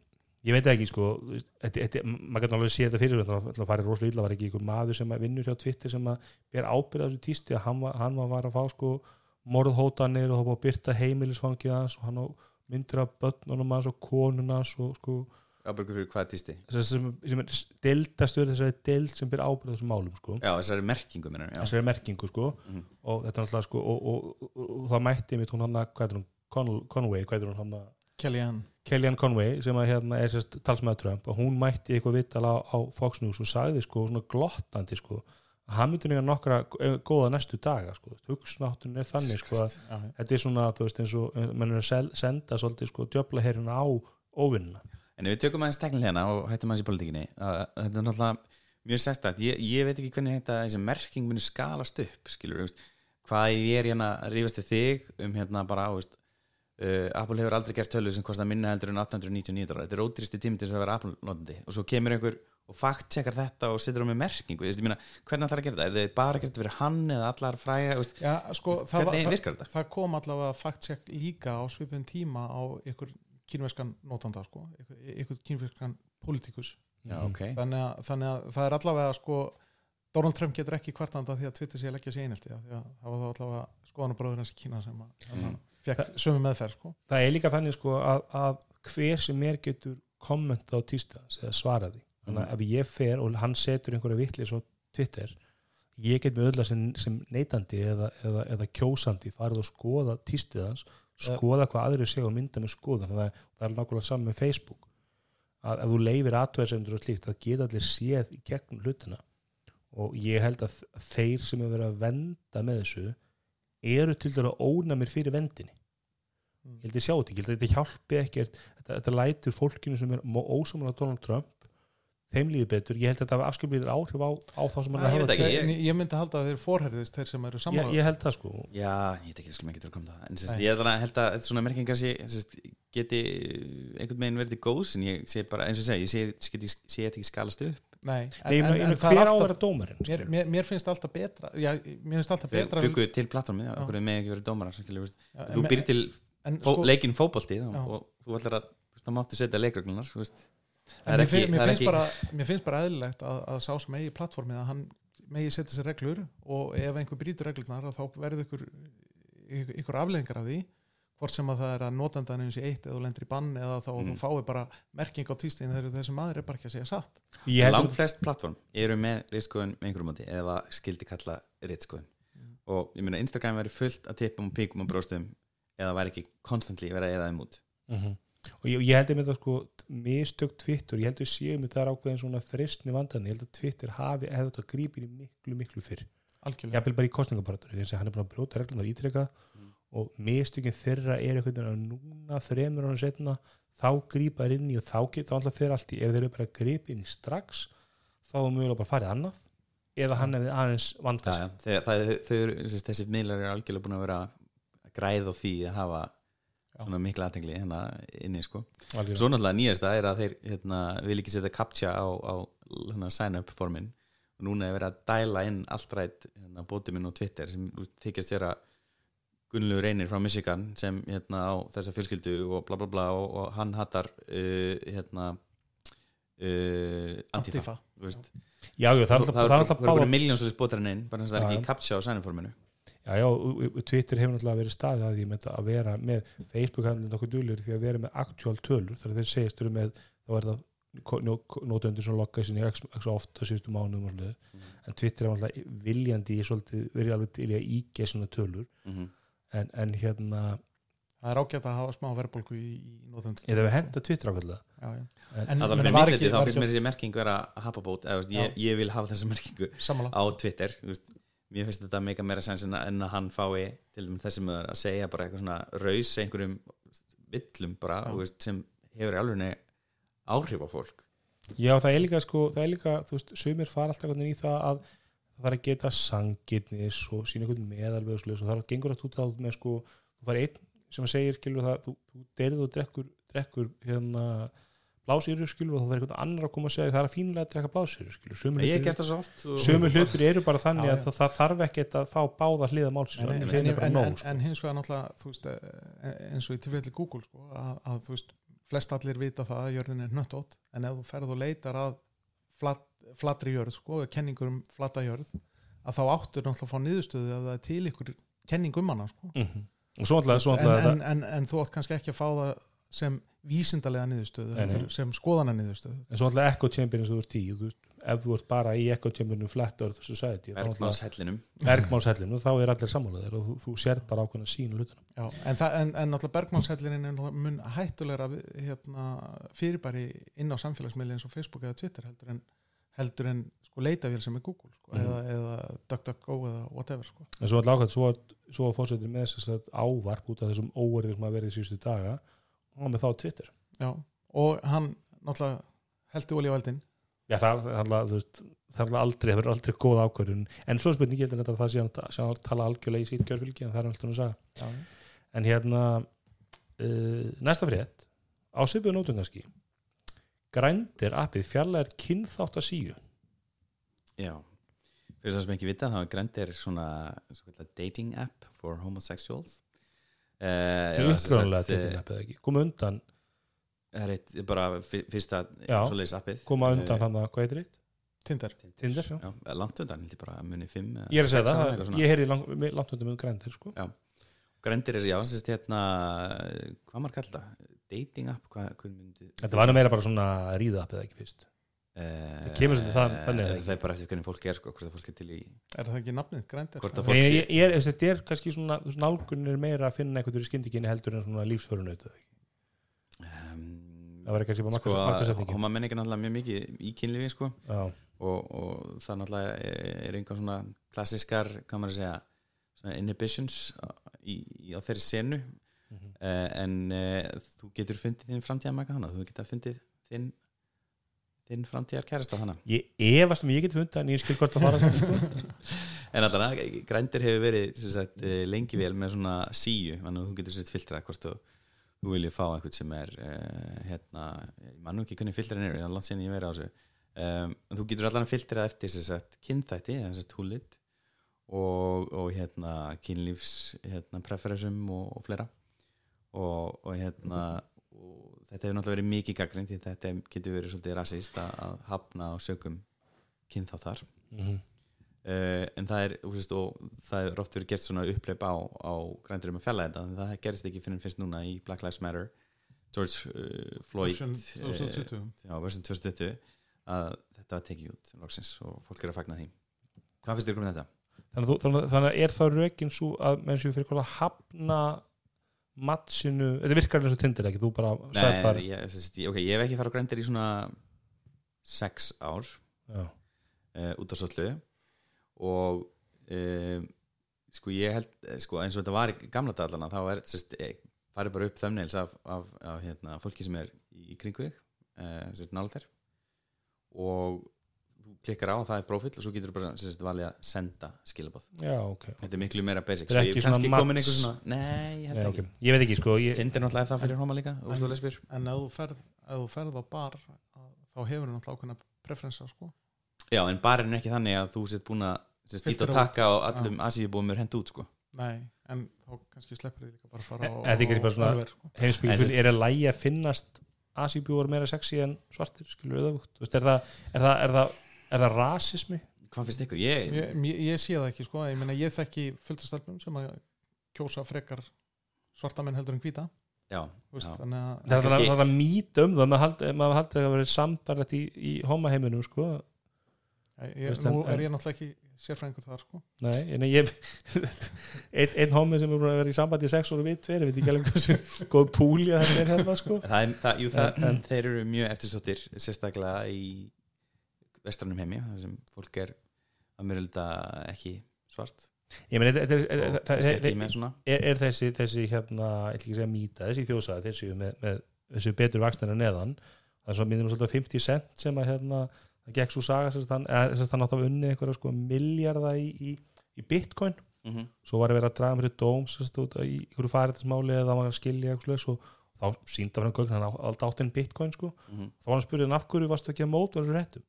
ég veit ekki sko maður getur alveg sé þetta fyrir sér, það farið rosalega illa var ekki einhver maður sem vinnur hjá Twitter sem að ber ábyrða þessu tísti að hann var, hann var, að fá sko morðhótanir og það var að byrta heimilisfangið hans og hann á myndir af börnunum hans og konunans og sko ábyrgur fyrir hvað týsti sem, sem, er deildastur þessari deild sem ber ábyrða þessum málum sko. Já, þessari merkingu minnur já. þessari merkingu sko. Mhm. og þetta er alltaf sko og, og, og, og, og það mætti mitt hún hann að hvað er hún? Con Conway, er Kellyanne. Kellyanne Conway sem að hérna er talsmaður Trump. Og hún mætti eitthvað vital á, á Fox News og sagði sko svona glottandi sko hann myndi nefnir nokkra góða næstu daga sko, hugsunáttunum er þannig sko að þetta er svona þú veist eins og eh, mann er að senda svolítið sko djöfla herina á óvinnuna. En ef við tökum aðeins teknilega hérna og hættum aðeins í politíkinni þetta er náttúrulega mjög sérstætt ég, ég veit ekki hvernig þetta þessi merking muni skalast upp skilur, veist, hvað ég er hérna að rífast til þig um hérna bara veist, uh, Apple hefur aldrei gert tölu sem kostar minna heldur en 899 dólar þetta er ódýristi tími til þess að vera Apple-notandi og svo kemur einhver og fakt-checkar þetta og setur á með merkingu ég meina, hvernig ætlar að gera þetta? Er þið bara þetta fyrir hann eða allar fræga? Já, sko, það, hvernig var- virkar þetta? það, það kom allavega fact-check líka á svipun tíma á ykkur kínverskan notanda sko, ykkur kínverskan politikus Já, ok þannig að, þannig að það er allavega sko Donald Trump getur ekki kvartanda því að Twitter sé að leggja sér einhelti það var þá allavega skoðanabróður hans í Kína sem að, Mm. Mm. fekk sömu meðferð sko. það er líka þannig sko að, að hver sem er getur kommenta á tístans eða svara því þannig að ef ég fer og hann setur einhverja vitlis á Twitter ég get með öll sem, sem neytandi eða, eða, eða kjósandi farið og skoða tístið hans skoða hvað aðrir segja og mynda með skoðan það, er- það er nákvæmlega saman með Facebook að ef þú leifir aðtöðsendur og slíkt það geta allir séð í gegnum hlutina og ég held að þeir sem hefur verið að venda með þessu eru til dæra ónæmir fyrir vendinni ég held að sjá þetta, ég held að þetta hjálpi ekkert þetta, þetta lætur fólkinu sem er ósaman á Donald Trump þeim líður betur, ég held að þetta hafa afskjöflið áhrif á, á þá sem hann ég að hafa ekki, ég, ég myndi halda að þeir forherðist þeir sem eru ég, sammála. ég held það sko. Já, ég veit ekki, skulum ekki að það. En sérst, Nei. ég að held að svona merkingar sé, sérst, geti einhvern veginn verið góðs en ég sé bara, eins og ég segi, ég sé, sé, sé þetta ekki skalast upp Nei, en, Nei, en, en er hver á að alltaf vera dómarinn mér, mér, mér finnst alltaf betra já, mér finnst alltaf betra byggu til plattformið, Já. okkur er með ekki verið dómarar Þú en- býr til en, fó, sko, leikinn fótbolti og, þú ætlar að það máttu setja en er mér, ekki, finn, mér, finnst bara, mér finnst bara eðlilegt að, að sá sem eigi plattformið að hann megi setja sér reglur og ef einhver brýtur reglurnar að þá verður ykkur, ykkur, ykkur afleðingar af því hvort sem að það er að notandan eins í eitt eða þú lendir í bann eða þá Mm. þú fái bara merking á tístin þegar þessi maður er bara ekki að segja satt ég held langt að flest plattform eru með reytskoðun með einhverjum móti eða skildi kalla reytskoðun Mm. og ég meina Instagram verið fullt að tippum og píkum og bróstum eða væri ekki konstantli verið að eða þeim út Mhm. og ég, ég held einmitt að sko mistök Twitter, ég held að séum þetta er ákveðin svona fristni vandan, ég held að Twitter hafi hefði þetta grípið í miklu, miklu fyrr algjörlega jafnvel bara í kostningaparatur ég sé hann er búin að brjóta reglunar ítrekka Mm. Og mistökin þeirra er einhvern veginn að núna þremur ára setna þá grípa þær inn í og þá, get, þá alltaf fyrir allt í ef þeir eru bara að grípa inn í strax þá er mjögulega bara farið annað. Eða hann hefði aðeins vandast. Eru, þessi, miðlar eru algjörlega búin að vera að græða á því að hafa svona mikla aðtengli hérna inni sko. Svo náttúrulega nýjasta er að þeir hérna, vil ekki setja captcha á, á hérna, sign up formin og núna er verið að dæla inn allt rætt hérna, bótið minn og Twitter sem þykjast vera Gunnlegu reynir frá Michigan sem hérna á þessa fjölskyldu og bla bla bla og, og hann hattar uh, hérna uh, Antifa, Antifa. já, já, það alltaf, það er alltaf báða miljónsvöldis bótarinn inn bara þess að það er ekki captcha á sænumforminu Já, já, Twitter hefur náttúrulega verið staðið að því að vera með Facebook hefði nokkuð dulur því að vera með actual tölur þegar þeir segist eru með þá er það nótundur sem lokka sinni x ofta síðustu mánuðum svolítið Mhm. en Twitter er náttúrulega viljandi verið alveg til að ígja svona tölur mm -hmm. En, en hérna það er ágætt að hafa smá verðbólgu í, í notendur ég það við henda Twitter ákveðlega en, En- að það er var myndliti ekki- þá finnst mér þessi merking vera hapabót. Eða, ég, ég vil hafa þessa merkingu sammála. á Twitter þú veist, mér finnst þetta meika meira sens en að, en að hann fái til dæmis þessi með að segja bara eitthvað svona raus einhverjum villum bara veist, sem hefur alveg áhrif á fólk. Já, það er líka sko, það er líka, þú veist, sumir fara alltaf í það að það er að geta sangirnis og sína einhvern meðalveg og það er að gengur að út á með sko, þú fari einn sem segir skilur það, þú, þú deyrið og drekkur, drekkur hérna blásýru skilur og þá verður einhvern annar að koma að segja það er að fínlega að drekka blásýru skilur sömu ég hef hlutir, gert það svo oft og, sömu hlutir eru bara þannig Já, að já. það, það þarf ekkert að fá báða hliða málsins en, bara en, en, sko. en hins vegar náttúrulega þú veist, eh, eins og í tilfelli Google sko, að, að þú veist, flest allir vita það að jörðin er nöttótt en ef þú ferð og leitar að flat, flatri jörð sko, kenningur um flata jörð að þá áttur náttúrulega að fá niðurstöðu að það er til ykkur kenning um hana sko. Mhm. og svo alltaf, alltaf en, en, en þú átt kannski ekki að fá það sem vísindalega niðurstöðu sem skoðana niðurstöðu en svo alltaf echo chamber eins og þú ert í þú ef þú ert bara í echo chamberinu flat earth society þá er allir sammálaðir og þú, þú sér bara ákveðna sína hlutina Já, en, en, en náttúrulega bergmálshellinin er mun hættulegra hérna, fyrirbæri inn á samfélagsmiðli eins og Facebook eða Twitter heldur en, heldur en sko, leitavél sem er Google sko, Mhm. eða, eða DuckDuckGo eða whatever sko. en svo alltaf ákveð, svo, svo fórsetur með þess að ávarp út af þessum óverðir sem hafa verið síðustu daga og hann með þá Twitter Já, og hann náttúrulega heldur olí á eldin Já, það er alltaf, aldrei, það verður aldrei góð ákvörðun, en svo er spurning ég held að þetta það sé hann hann tala algjörlega í sítt gjörfylgi en það er alltaf að sagða. Já, En hérna, uh, næsta frétt, á svipuðu nótum kannski, grændir appið fjarlæðir kynþátt að síu. já fyrir það sem ekki vita þá er Grindr svona, svona dating app for homosexuals uh, Það er uppgrunlega til þetta appið ekki. Koma undan, það er eitt bara fyrsta Já. svoleiðis appið koma undan Eh, hann að hvað heitir eitt? Tinder Tinder, já. Já, langt undan, held ég bara að muni fimm eða Ég er að segja það, ég heyrði lang, mig- langt undan með grændir sko. Grendir er, já, sérst hérna hvað maður kalla það? Dating app, hvað, myndi Þetta var nú meira bara svona ríða eða ekki fyrst? Það kemur svolítið það-? Það er bara eftir hvernig fólk er, sko, hvort það fólk er til í Er það ekki nafnið, grændir? Er, þetta er kannski svona þú veist, nálgun er meira að finna einhvern fyrir skyndikinni heldur en svona lífsförunauð um, það var kannski bara sko, markasetningin Hóma menn ekki náttúrulega mjög mikið í kynlífi, sko. Já, og, og það náttúrulega er einhver svona klassiskar, hvað maður að segja svona inhibitions í, í, á þeirri senu Mhm. uh, en uh, þú getur fundið þinn framtíðar maka hana, þú getur fundið þinn þinn framtíðar kærasta hana. Ég efast um ég get fundið en ég skil hvort að fara sko. <laughs> en alltaf, grændir hefur verið sagt, eh, lengi vel með svona síu, þannig að þú getur sett filtra hvort þú, þú viljið fá eitthvað sem er uh, hérna, ég mann nú ekki hvernig filtrin eru, ég har langt síðan ég verið á þessu. Um, þú getur allan að filtra eftir kynþætti, þess að húlit og, og hérna kynlífs hérna, preferensum og, og fleira og, og hérna og þetta hefur náttúrulega verið mikið gaggrind því þetta getur verið svolítið rasist að, hafna og sögum kynþáttar Mhm. uh, en það er og það er oft verið gert svona uppleip á, á grændurum að fjalla þetta en það gerist ekki fyrir fyrst núna í Black Lives Matter George uh, Floyd Version uh, 2020 já, version 2020 að þetta var tekið út loksins og fólk er að fagna því hvað finnst þér um þetta? þannig, að þú- þannig, að- er þá rökin svo að menn séu fyrir að hafna mattsinu, þetta virkar eins og tindir ekki, þú bara sveipar Nei, ég, þess, ég, ok, ég hef ekki farið á grændir í svona sex ár uh, út á svollu og uh, sko ég held eh, sko, eins og þetta var í gamla dallana þá er eh, farið bara upp thumbnails af, af, af hérna, fólki sem er í kringu þig uh, nála þér. Og þú klikkar á það er profil og svo getur þú bara sérst, valið að senda skilabóð já ok, þetta er miklu meira basic. Þetta er ekki svona mats- svona nei, ég Nei, ekki ok. ég veit ekki sko ég, Tinder náttúrulega er það fyrir hóma líka svo lesbjör En ef þú ferð, ef þú ferð á bar þá hefur þú náttúrulega ákveðna preferensa sko. já en barinn er ekki þannig að þú sett búin að ít og taka á allum asíubúum er hend út sko. Nei, en þá kannski sleppur þið líka bara að fara á, En- en þetta er kannski bara svona- sko. En fyrir, er að lægi að finnast asíbjúar meira sexy en svartir skilur við það, er það er það, það, það rasismi hvað finnst ykkur? Ég, ég, ég, ég sé það ekki sko. ég, meina, ég þekki fulltastelpum sem að kjósa frekar svarta menn heldur en hvíta já, þú veist, já. þannig að það er það, kannski- það er að mýta um það maður haldi, maður haldi að það verið sambarlegt í, í homaheiminum sko ég, veist, nú en- er ég náttúrulega ekki sérfræðingur þar sko. Nei, en ég <laughs> einn ein homi sem er búin að vera í sambandi í sex ára við tveir, ég veit ekki alveg hversu <laughs> góð púli að þetta er hérna sko það er, það, jú, það, En- en- þeir eru mjög eftirsóttir sérstaklega í vestrannum heimi þar sem fólk er að myrulda ekki svart. Ég meni, þetta er, er, þessi, þessi hérna, ekki að segja mýta, þessi þjósaði þessi með, með þessi betur vaksnir en neðan það er svo minnum svolítið á 50 cent sem að hérna, það gekk svo saga sem sagt, hann, eða, sem sagt, hann átt að unni einhverja sko miljarda í, í, í bitcoin. Mm -hmm. svo var að vera að draga fyrir dóm sem sagt, út í einhverju fariðismáli eða það að skilja eitthvað og þá sínda fyrir hann gögn hann einn bitcoin sko. Þá var hann spurðið hann af hverju varstu ekki að móta þessu að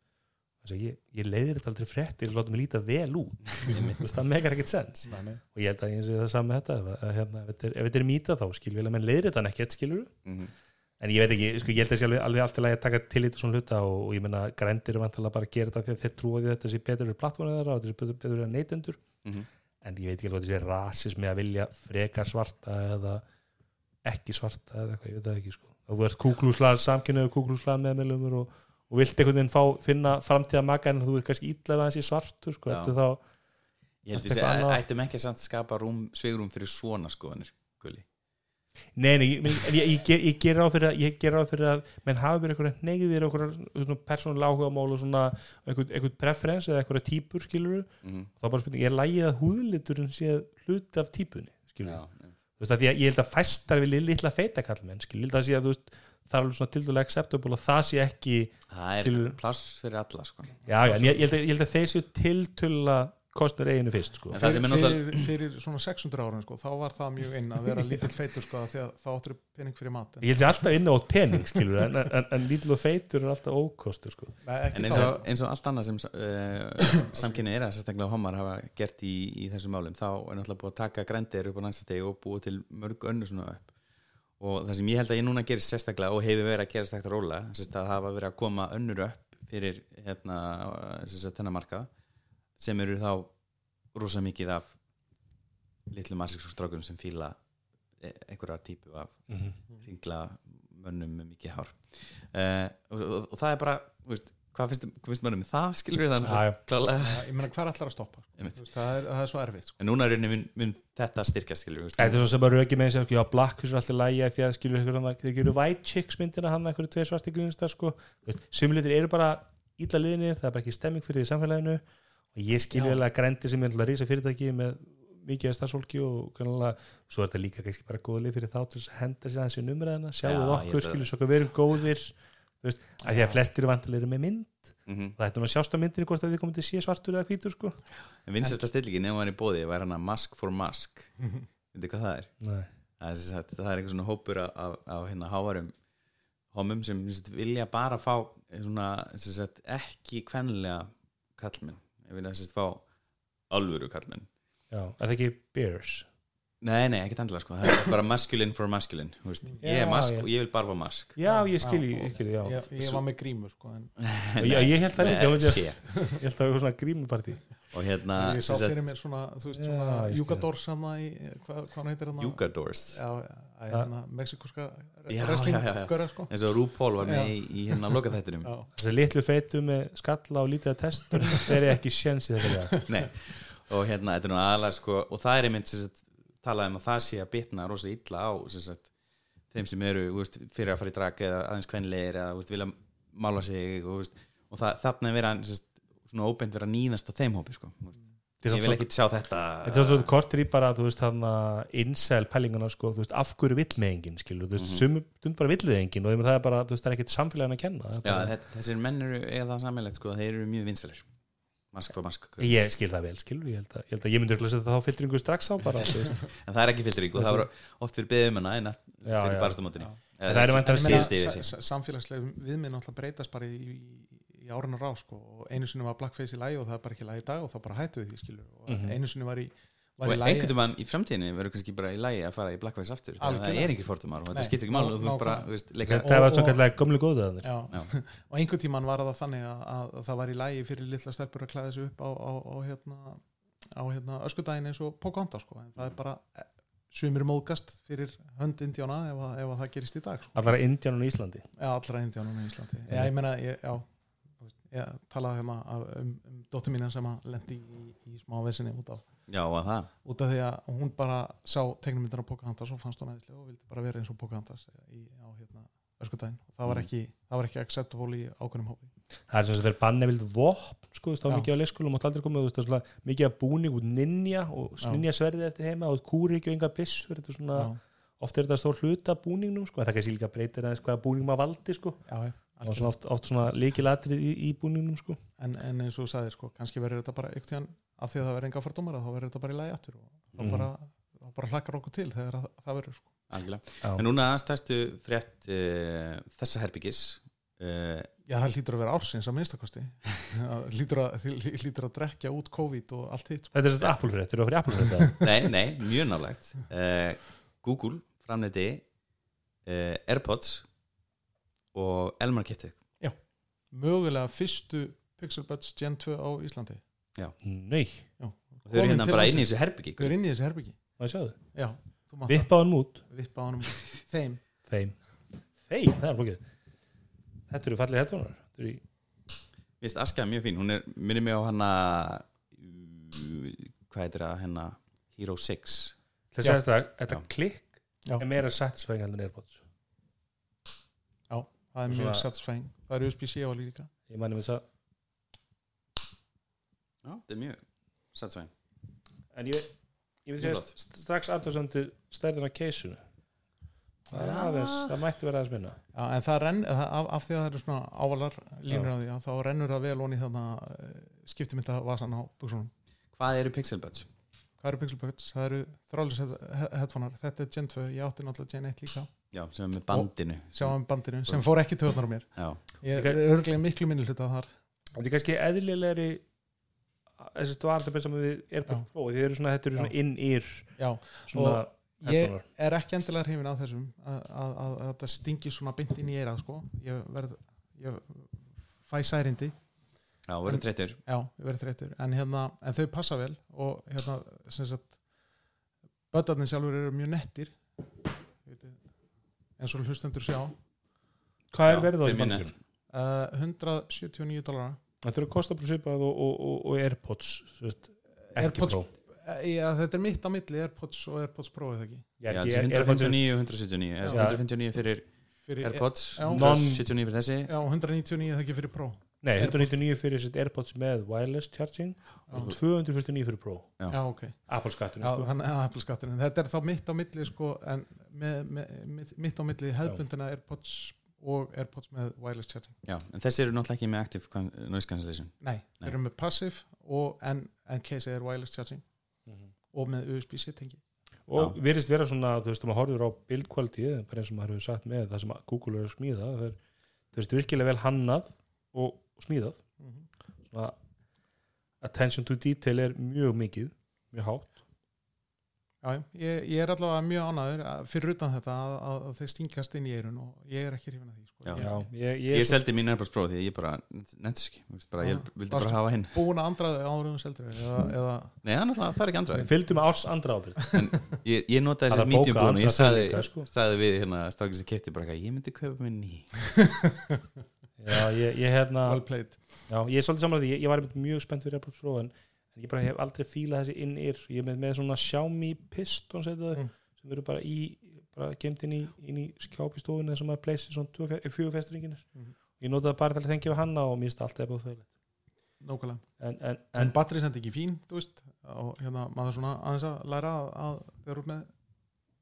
ég, ég leiðir þetta aldrei fréttir og láta mig líta vel út <laughs> það megar ekkert sens og ég held að ég sé það saman með þetta að, hérna, ef, þetta er, ef þetta er mýta þá skilur að menn leiðir þetta ekkert skilur Mhm. en ég veit ekki, sko, ég held að sé alveg, alveg alltaf að taka til þetta svona hluta og, og ég menna grændir er vantilega bara að gera þetta því að þeir trúa því þetta sé betur fyrir plattformið þeirra og þetta sé betur, betur fyrir neytendur Mhm. en ég veit ekki alveg að þetta sé rasismi að vilja frekar svarta eða ekki svarta eða eitthvað, ég veit það ekki sko. og þú ert kúklúslar, samkynniður kúklúslar meðmælumur og, og vilt einhvern veginn fá, finna framtíða maka en þú er kannski illa að hans í svartur sko, ertu þá ég held eitthvað annað. ættum ekki að skapa svegrum fyrir svona skoðanir. Nei, nei, ég, ég, ég, ég, ég ger ráð fyrir að ég ger ráð fyrir að menn hafi verið einhverja neyðir einhverja persónulega áhugamál og svona einhvern, preferens eða einhverja típur skilur Mhm. þá er bara spurning, er lægið að húðliturinn sé hluti af típunni skilur Já, þú veist að því að ég held að fæstar vilja litla feita kallmenn skilur, ég held að sé að þú veist það er alveg svona tildulega acceptable og það sé ekki það er Til- pláss fyrir alla sko. já, já, en ég, ég, held að, ég held að þeir séu tiltölulega kostnur eiginu fyrst sko. Er fyrir, fyrir, fyrir svona 600 árum sko, þá var það mjög inn að vera lítill feitur sko, því að þá áttur pening fyrir mat en, ég held að alltaf inn á pening skilur en, en, en lítil og feitur er alltaf ókostur sko. Nei, ekki en eins og, eins og allt annað sem uh, samkynni er að sérstaklega homar hafa gert í, í þessum málum þá er náttúrulega búið að taka grændir upp á næstastegi og búið til mörg önnu svona upp og það sem ég held að ég núna gerist sérstaklega og hefur verið að gerast ekkert róla sérst að það hafa verið að koma önnur upp fyrir hérna, þennan marka sem eru þá rosa mikið af litlu marsíksstrákunum sem fíla e- einhverja típu af Mhm. ringla mönnum með mikið hár uh, og, og, og það er bara þú veist, hvað finnst, finnst mönnum um það skilur við þannig ég meina hvað er allar að stoppa sko? Það, er, það er svo erfitt sko. en núna er rauninni mun, mun þetta styrkja skilur við Þetta er svo sem að rauki með þessi já, Blackfish er alltaf lægja því að skilur hann þeir gerur White Chicks myndina hann einhverju tveir svarti grunstar sko. Sumulitur eru bara illa liðinir, það er bara ekki stemming fyrir því samfélaginu. Og ég skilur vel að grændi sem er alltaf rísa fyrirtæki með mikið af starfsfólki og kannalega, svo er þetta líka kannski bara góð lið fyrir þá til þess að henda sér aðeins í numræðina. Sjáu Já, ég okkur, held að- skilur svo hvað við erum góðir þú veist, að því að flestir vantilega eru með mynd. Mm -hmm. það ættum að sjást á myndinni hvort að þið komið til sé svartur eða hvítur sko. En vinsesta stillingin ef hann er í bóði var hann að mask for mask. <laughs> Veitir hvað það er? Það er, sagt, það er einhver svona hópur af, af, af hérna hávarum homum sem sagt, vilja bara fá svona, sagt, ekki kvenlega kallmenn ég vilja fá alvöru kallmenn Já, er það ekki Bears? Nei, nei, ekkert endilega sko. það er bara masculine for masculine þú veist. ég Já, er mask já. og ég vil bara fá mask. Já, ég skil, Já, ég skil, já. Ég, ég var með grímu sko, en <laughs> Og ég, ég held það ekki, ég, held það eitthvað svona grímupartí. Og hérna ég sá fyrir mér svona, þú veist, Já, svona. Júgadors hann í, hvað, hann heitir hann Yugadors já, já, hérna, mexikoska Já, wrestling já, já, já. göra sko. Eins og RuPaul var með Já. í, hérna lokaþættinum. Já, Þessi litlu feitu með skalla og lítið að testur þeir eru ekki sjens í þetta <laughs> Nei, og hérna, þetta er nú aðalega sko, og það er einmitt sem sagt, talað um að það sé að bitna rosa illa á sagt, þeim sem eru veist, fyrir að fara í drag eða aðeins kvenlegir eða veist, vilja mála sig og, veist, og það, þarna er sem sagt, svona óbeint vera að nýðast á þeim hópi sko. ég vil ekki sjá þetta Þetta er svona kortir í bara, hann incel pælingana, sko, af hverju vill með enginn, Mhm. sumum bara villið enginn og það er bara, það er ekkit samfélagin að kenna Já, þetta, þessir menn eru eða sammeilegt sko, þeir eru mjög vinsalir mask for mask Ég skil það vel, skilur, ég held að ég, held að ég myndi örugglega setja þá filtringu strax á bara, <laughs> en það er ekki fyllring og það voru oft fyrir beðum hana en það yfir sa- sa- samfélagsleg viðmið náttúrulega breytast bara í, í, í árinu rá sko. og einu sinni var blackface í lagi og það er bara ekki í lagi í dag og þá bara hættu við því skilur. Og Mhm. einu sinni var í, var og einhvern veginn í framtíðinni verður kannski bara í lægi að fara í Blackface aftur það er ekki fórtumar og þetta skiptir ekki máli og þú ná- bara, nákvæmlega. þú veist, leika Þetta var kallega gömlu. Já. og einhvern tíman var það þannig að, að, að það var í lagi fyrir litla stelpur að klæða sig upp á, á, á, hérna, á hérna, öskudaginn eins og Pocahontas sko. en það er bara eh, sumir móðgast fyrir hönd indjána ef, að- ef að það gerist í dag sko. Allara Indjánun í Íslandi Já, allra indjánum í Íslandi Já, ég meina, ég, já ég talaði hérna af- um, um dóttur mína sem að lendi í, í smá vesinni út af, já, og það. Út af því að hún bara sá tegnumyndar á Pocahontas og fannst hún aðeinslega og vildi bara vera eins og Pocahontas í, á hérna öskudaginn. Og það var Mm. ekki, það var ekki acceptable í ákveðnum hópi. Það er sem þess að þeir banna vild vopn sko, þú veist, þá mikið á leikskólum og aldrei komið, þú veist, það er svona mikið að búning út ninja og ninja sverðið eftir heima og kúriki og enga byssur, þetta er svona Já, oft er þetta stór hluta búningnum sko, en það kannski líka breytir aðeins hvaða búning maður valdi sko, já, og svona oft, oft svona líkilatrið í, í búningnum sko. en, en eins og þú sagðir sko, kannski verður þetta bara einhvern tíðan af því að það verður enga fordómar þá verður þetta bara í lagi aftur og þá Mhm. bara, þá bara hlakkar okkur til þegar að, það verður sko. Já. en núna stærstu frétt uh, þessa herbyggis uh, Já, það hlýtur að vera ársins að minnstakosti <laughs> hlýtur að, hlýtur að drekja út COVID og allt hitt sko. Þetta er svona Apple frétt, eru það fyrir Apple frétt <laughs> nei, nei, mjög nálægt uh, Google framleiti uh, Airpods og Elmar Kittu mögulega fyrstu Pixel Buds Gen 2 á Íslandi Nei, þau eru hérna bara inn í þessu herbyggi Þau eru inn í þessi herbyggi maður sjáðu Já, þú mátt Vippa hann út, það Vippa á honum Þeim. Þeim. Þeim, það er flókið. Þetta eru fallið hettunar Þetta eru í Mér finnst Aska mjög fín, hún er, minnir mig á hana uh, hvað heitir það, hérna Hero 6 Þess Já. að þetta, Já. klikk Já. er meira satisfying heldur en Airpods. Það er mjög satisfying. Það er USB-C á líka. Ég mæni með þess að Já, þetta er mjög satisfying En ég, ég að gott. strax aðtöðsandi stærðin á keisunu það, er aðeins, það mætti vera aðeins minna. Já, en það renn, það, af, af því að það eru svona ávalar línur á því að þá rennur það vel onni þannig skiptimynda vasan á buksunum Hvað eru Pixel Buds? Hvað eru Pixel Buds? Það eru þrális headphonear. Þetta er Gen 2, ég átti náttúrulega Gen 1 líka. Já, sem er með bandinu. Sjáum bandinu, sem fór ekki töðnar á mér. Já, Ég er örglega miklu minni hluta þar. Þetta er kannski eðlilegri þessi stvartabir sem við Airpods Já. Pro þið eru svona, þetta eru svona inn-ear Já, svona ég er ekki endilega hrifin af þessum að, að, að, að þetta stingi svona bynt inn í eira sko. ég verð ég fæ særindi. Já, verður þreytur já, verið þreytur en, hérna, en þau passa vel og hérna, sem sagt bötarnir sjálfur eru mjög nettir. Eins og hlustendur sjá. Hvað er verið á þessu í bandingur? uh, 179 dólara Þetta eru að kosta bara svipað og, og, og, og Airpods veist, Airpods- Pro Já, þetta er mitt á milli Airpods og Airpods Pro eða ekki Já, Já, ekki- er- 159 og 179 Já. eða 159 fyrir fyrir, Airpods Já. 179 fyrir þessi Já, 199 það ekki fyrir Pro Nei, 199 fyrir sitt Airpods með wireless charging Já, og 249 fyrir Pro Já. já ok Apple skattunum Já, sko. Apple skatturinn Þetta er þá mitt á milli sko, en með, með, mitt á milli hefðbundina Airpods og Airpods með wireless charging Já, en þessi eru náttúrulega ekki með active noise cancellation. Nei, Nei. þeir eru með passive og, en, en case er wireless charging Mhm. og með USB-C tengi og virðist vera svona, þú veist, maður horfður á build quality, bara eins og maður hefur sagt með það sem Google er að smíða það er, þú veist, virkilega vel hannað og, smíðað. Svona attention to detail er mjög mikið mjög hátt Já, ég, ég er allavega mjög ánæður að- fyrir utan þetta að, að, að þeir stingast inn í eirun og ég er ekki hrifin að því sko. Já. Ég Já, ég, ég, Ég seldi mín Airpods Pro því að ég bara nefntis ekki, bara, ég Ah, vildi varstu- bara hafa hinn. búin að andraði árum seldur eða, eða? Nei, það er náttúrulega, það er ekki andra fylgdu með árs andra ábyrð <laughs> Ég, ég notaði þessi að medium búin og ég sagði, sko. sagði við hérna strákið sem kefti bara ég myndi kaupa mér ný <laughs> Já, ég, ég hérna well Já, ég er svolítið saman að því, ég, ég var mjög spennt fyrir Pro en, ég bara hef aldrei fílað þessi inn-ear ég er með, með svona Xiaomi Piston mm. Mm. sem eru bara í bara gemt inn í, inn í skjápistofunni þar sem maður pleysir svona fjögufestringinir Mhm. ég notaði bara til að þengja við hanna og mér finnst alltaf búið þau Nákvæmlega en, en, En batteri sendi ekki fín, veist og hérna maður svona aðeins að læra að, að þeir eru með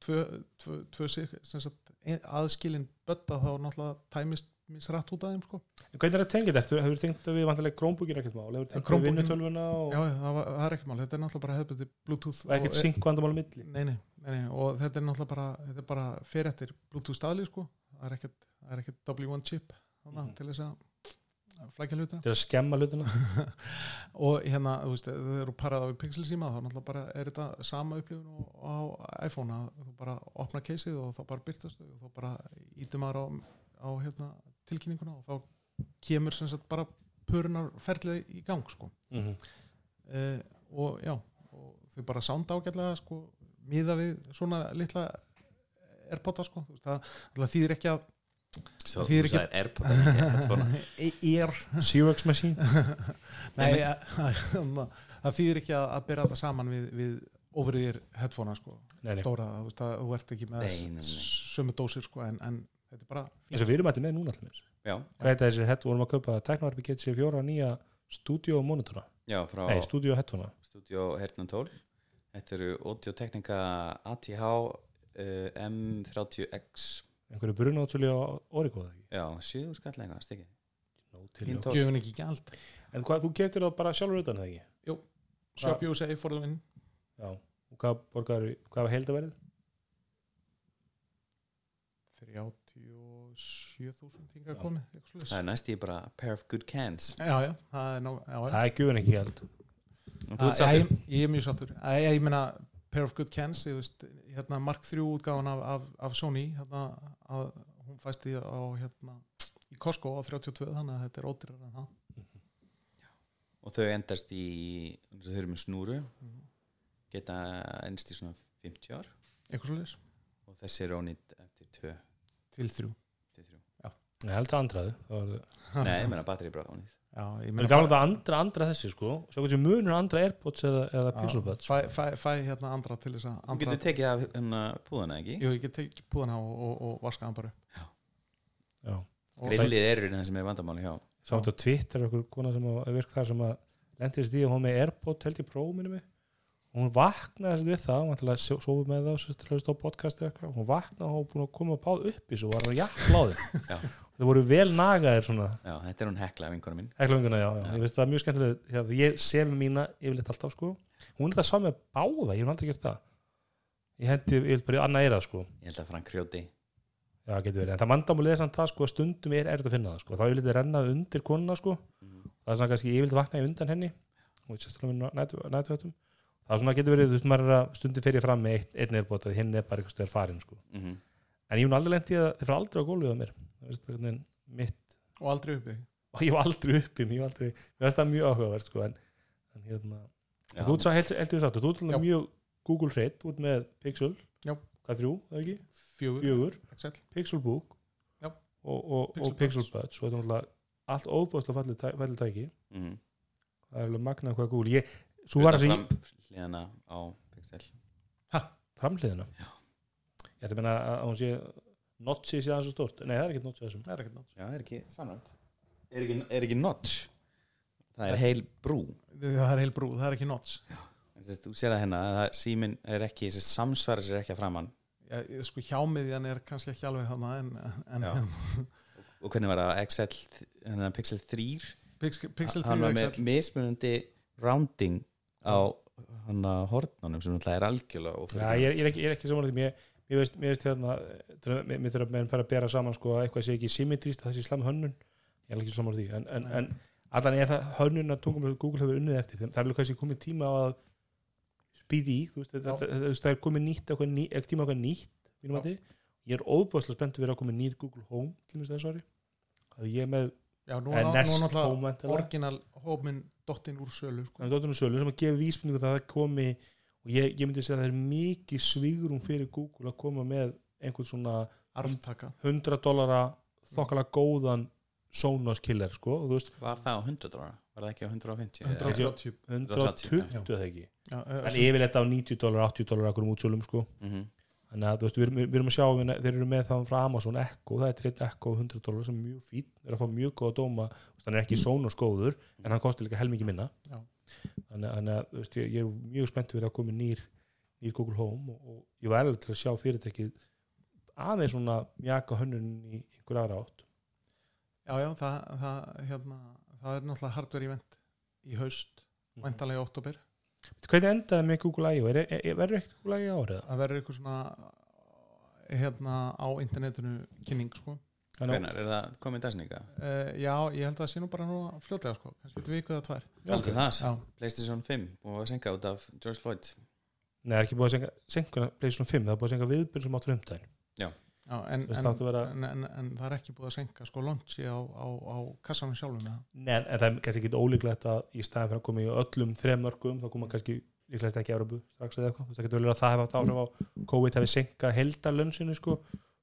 tvö, tvö, tvö sig, sagt, ein- aðskilin bötta þá náttúrulega tæmist misrætt út af þeim sko. hvernig er það tengið þetta? Hefur tengt við vantilega Chromebookir ekkert mál? Hefur tengt við vinnutölvuna og, Já, það, var, það er ekkert mál, þetta er náttúrulega bara hefðbundi Bluetooth og ekkert synk vandamál á milli? nei, nei, nei, nei, og þetta er náttúrulega bara þetta er bara fyrir eftir Bluetooth staðli sko. það er ekkert, það er ekkert W1 chip þarna, Mhm. til þess að flækja hlutina til að skemma hlutuna <laughs> og hérna, þú veist, þú eru parað á við pixel síma þá náttúrulega bara er þetta sama upplifun á iPhone að þú bara opna keisið og þá bara byrtast þau og þá bara ítum maður á, á hérna, tilkynninguna og þá kemur sem sagt bara purunar ferlið í gang sko mm -hmm. uh, og já og þau bara sánda ágætlega sko miða við svona litla airpoda sko það, það þýðir ekki að Svo Það þýðir ekki- headphone. er <laughs> Xerox machine <laughs> Nei, að, <laughs> það þýðir ekki að, að byrja þetta saman við, við ofriðir headphonea sko, nei, nei. stóra, þú veist að þú ert ekki með nei. sömu dósir sko, en, en þetta er bara eins og við erum alltaf með núna alltaf þetta er þessi hett vorum að köpa teknararbi getur sér fjóra nýja stúdíómonitora nei stúdíóhettuna stúdíóhertnum 12 þetta eru audioteknika ATH uh, eh, M30X einhverju brunátsvili á orikóða já, síðu skallega stikki gefin ekki gælt en hvað, þú keftir það bara sjálfur utan það ekki? jú, shopjósi eða forðun já, og hvað borgar hvað var heildaverðið? 30 7000 hinga komið það er næst ég bara pair of good cans. Já já það er, er, er gufin ekki held. Ég, ég er mjög sattur ég, ég meina pair of good cans veist, hérna, mark 3 útgáðan af, af, af Sony hérna, að, hún fæst í, á, hérna, í Costco á 32 þannig að þetta er ótrúður en það. Og þau endast í þau eru með snúru. Mm -hmm. geta endast í svona 50 ár. Og þessi er ónýtt eftir 2 til 3 ég held að andraðu það var það Nei, ég meina batteri bara já, ég er meina gaman að andra, andra þessi sko. Svo hvernig munur andra Airpods eða, eða Já, Pixelbuds fæ, fæ, fæ hérna andra til þess að Þú andra, getur tekið af hérna púðana, ekki? jú, ég get tekið púðana og, og, og vaska hann bara upp. já. Og- Grillið er í það sem er vandamáli hjá. Sátt á Twitter okkur kona sem að virk þar sem að lendist í að hún með Airpod held í próf minni mig hún vaknaði við það hún ætlaði að sofa með það svo til að hlusta á podcast eða eitthvað. Hún vaknaði og hún búin að koma að báð upp í svo var hann jafnláði Já. þau voru vel nagaðir svona. Já, þetta er hún hekla vinkona mín. Heklunguna, já, já. Já. Ég veist það er mjög skemmtilega hérna, ég sé með mína yfirleitt alltaf sko. Hún er það saman með báða, ég hef aldrei gert það. Ég hendi yfirleitt bara í annað eira sko. Ég held að Frank Krjóti já, getur verið, en það mandamúlið er samt það sko að stundum er erfitt að finna það sko, þá er yfirleitt að renna undir konuna sko, það er svona kannski yfirleitt vakna í undan henni. Og sérstaklega með nætu, nætuhöttum það er svona getur verið, þú veist maður er að stundum fyrir fram með eitt, einn erbót að hinn er bara eitthvað stöðar farin sko, mm -hmm. en ég hún aldrei lendi að þið fyrir aldrei á gólfið á mér mitt og aldrei uppi og ég var aldrei uppi mér var aldrei, mér finnst það mjög áhugavert sko, en, en hérna Já, þú ert svo helt, heldur við sáttu, þú alveg mjög Google hreitt út með Pixel Já. hvað þrjú, eða ekki, fjögur, fjögur. Pixel Book Já. og, og, Pixel og Pixel Buds. Er allt óbúðslega fallið tæ- fallið tæki mhm. það er alveg magnað hvað Google ég, svo var Utan þessi fram hliðina á Pixel. Framhliðina? Ég ætla að menna að hún sé notchi sé aðeins svo stort, nei það er ekki notchi þessum. Það er ekkert nátt Já, það er ekki samrænt Er ekki, er ekki notch? Það er heil brú. Það er heil brú, það er ekki notch. En sérst, Þú sér það hérna að það- síminn er ekki sérst, samsvarar sér ekki að framann Já, sko hjámiðjan er kannski ekki alveg þannig en, en, Já. en og hvernig var það? XL, hérna, Pixel 3 Pixel, Pixel hann 3 var og með Excel. mismunandi rounding á hann að hornunum sem náttúrulega er algjörlega Já, ég, ég er ekki, ég er ekki samanlega því. Mér, mér veist, mér veist hérna mér, þurfa með fara að bera saman sko að eitthvað sé ekki symmetrist að sé slam hönnun. Ég er ekki samanlega því. En, en, en allan er það hönnun að tungum Google hefur unnið eftir það er alveg kannski komið tíma á að speedy, þú veist, það er komið nýtt eitthvað, ný, eitthvað tíma eitthvað nýtt mínum Já. að því, ég er óbúðslega spennt að vera að komið nýr Google Home til þess ári. Að ég er með Já, nú, Nest náttúrulega orginal hópin dottinn úr sölu sko. þannig dóttunum sölu sem að gefa vísbendingu það að það komi og ég, ég myndi segja að það er mikið svigrum fyrir Google að koma með einhvern svona arftaka. 100 dollara þokkalega góðan Sonos killer sko veist var það á 100 dólar var það ekki á 150 130 120 Já. eða ekki? Já, eh, en yfirleitt á 90 dólar, 80 dólar akkur um útsölum sko. Mhm. Þannig að veist, við erum, við erum að sjá við, þeir eru með það frá Amazon Echo, það er tritt Echo 100 dólar sem er mjög fín, er að fá mjög góða dóma þannig er ekki Sonos góður en hann kostar líka helmingi minna Já. þannig, að veist, ég, ég er mjög spennt fyrir að koma nýr, nýr Google Home og, og ég var alveg til að sjá fyrirtækið aðeins svona mjaka hönnun í einhver aðra átt Já, já, það, það, hérna, það er náttúrulega hardware event í haust, Mhm. væntalega í oktober Hvernig endaði með Google I.O.? Er, er, er, verður ekkert Google I.O. árið? það verður eitthvað svona hérna á internetinu kynning sko. hvenær er það komið dagsninga uh, Já, ég held að það sé nú bara nú fljótlega sko. kannski þetta viku eða tvær Aldrei það, Playstation 5 og að senka út af George Floyd Nei, það er ekki búið að senka, senka Playstation 5, það er búið að senka viðbyrjum sem áttur umtæðin já en, Þess en, að vera en, en, en það er ekki búið að senka sko launchi á, á, á kassanum sjálfum eða? Nei, en það er kannski ekki ólíklegt að í staðin fyrir að koma í öllum þrem mörgum þá koma kannski líklegast ekki Európu strax eða eitthvað, það getur vel verið að það hefði haft áhrif á COVID hefði senkað heldalönsinu sko,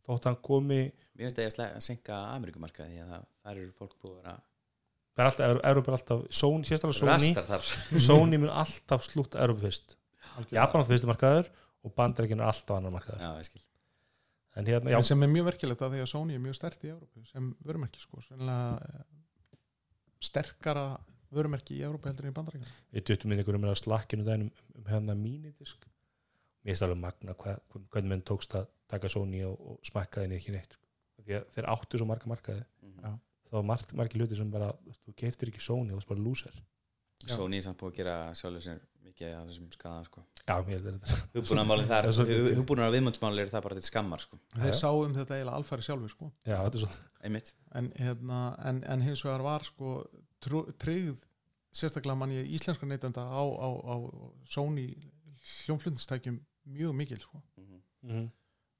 þótt hann komi Mér finnst það að senka Ameríkumarkaði því að það, þar eru fólk búið að það er alltaf, Európa er alltaf Sony, sérstaklega þar. <laughs> Sony mun alltaf slútt Európa fyrst, Japan á fyrstu markaður og bandarækjun er alltaf annar markaður. Já, ég skil en hérna, já, En sem er mjög verkilegt að því að Sony er mjög stert í Európu sem vörumerki sko, sennilega eh, sterkara vörumerki í Európu heldur en í bandaríkjum við duttum inn ykkur um að slakkinu daginn um, um hérna mínidisk mér finnst alveg magna hva, hvernig menn tókst að taka Sony og, og smakka þenni ekki neitt sko. því að þeir áttu svo marga markaði Mhm. Já. það var margt, margir hluti sem bara þú veist, keiftir ekki Sony, þú veist bara loser Já. Sony er samt búið að gera sjálfur sér mikið af þessum skada sko. já, mér held að þetta Hugbúnaðarmálið <laughs> þar, Það er er það bara til skammar sko. Þeir Já. sáu um þetta eiginlega alfæri sjálfur sko. já, þetta er svo einmitt en, hérna, en, en hins vegar var sko, tryggð sérstaklega mann ég íslenska neytenda á, á, á Sony hljónflutnistækjum mjög mikil sko. Mhm. mm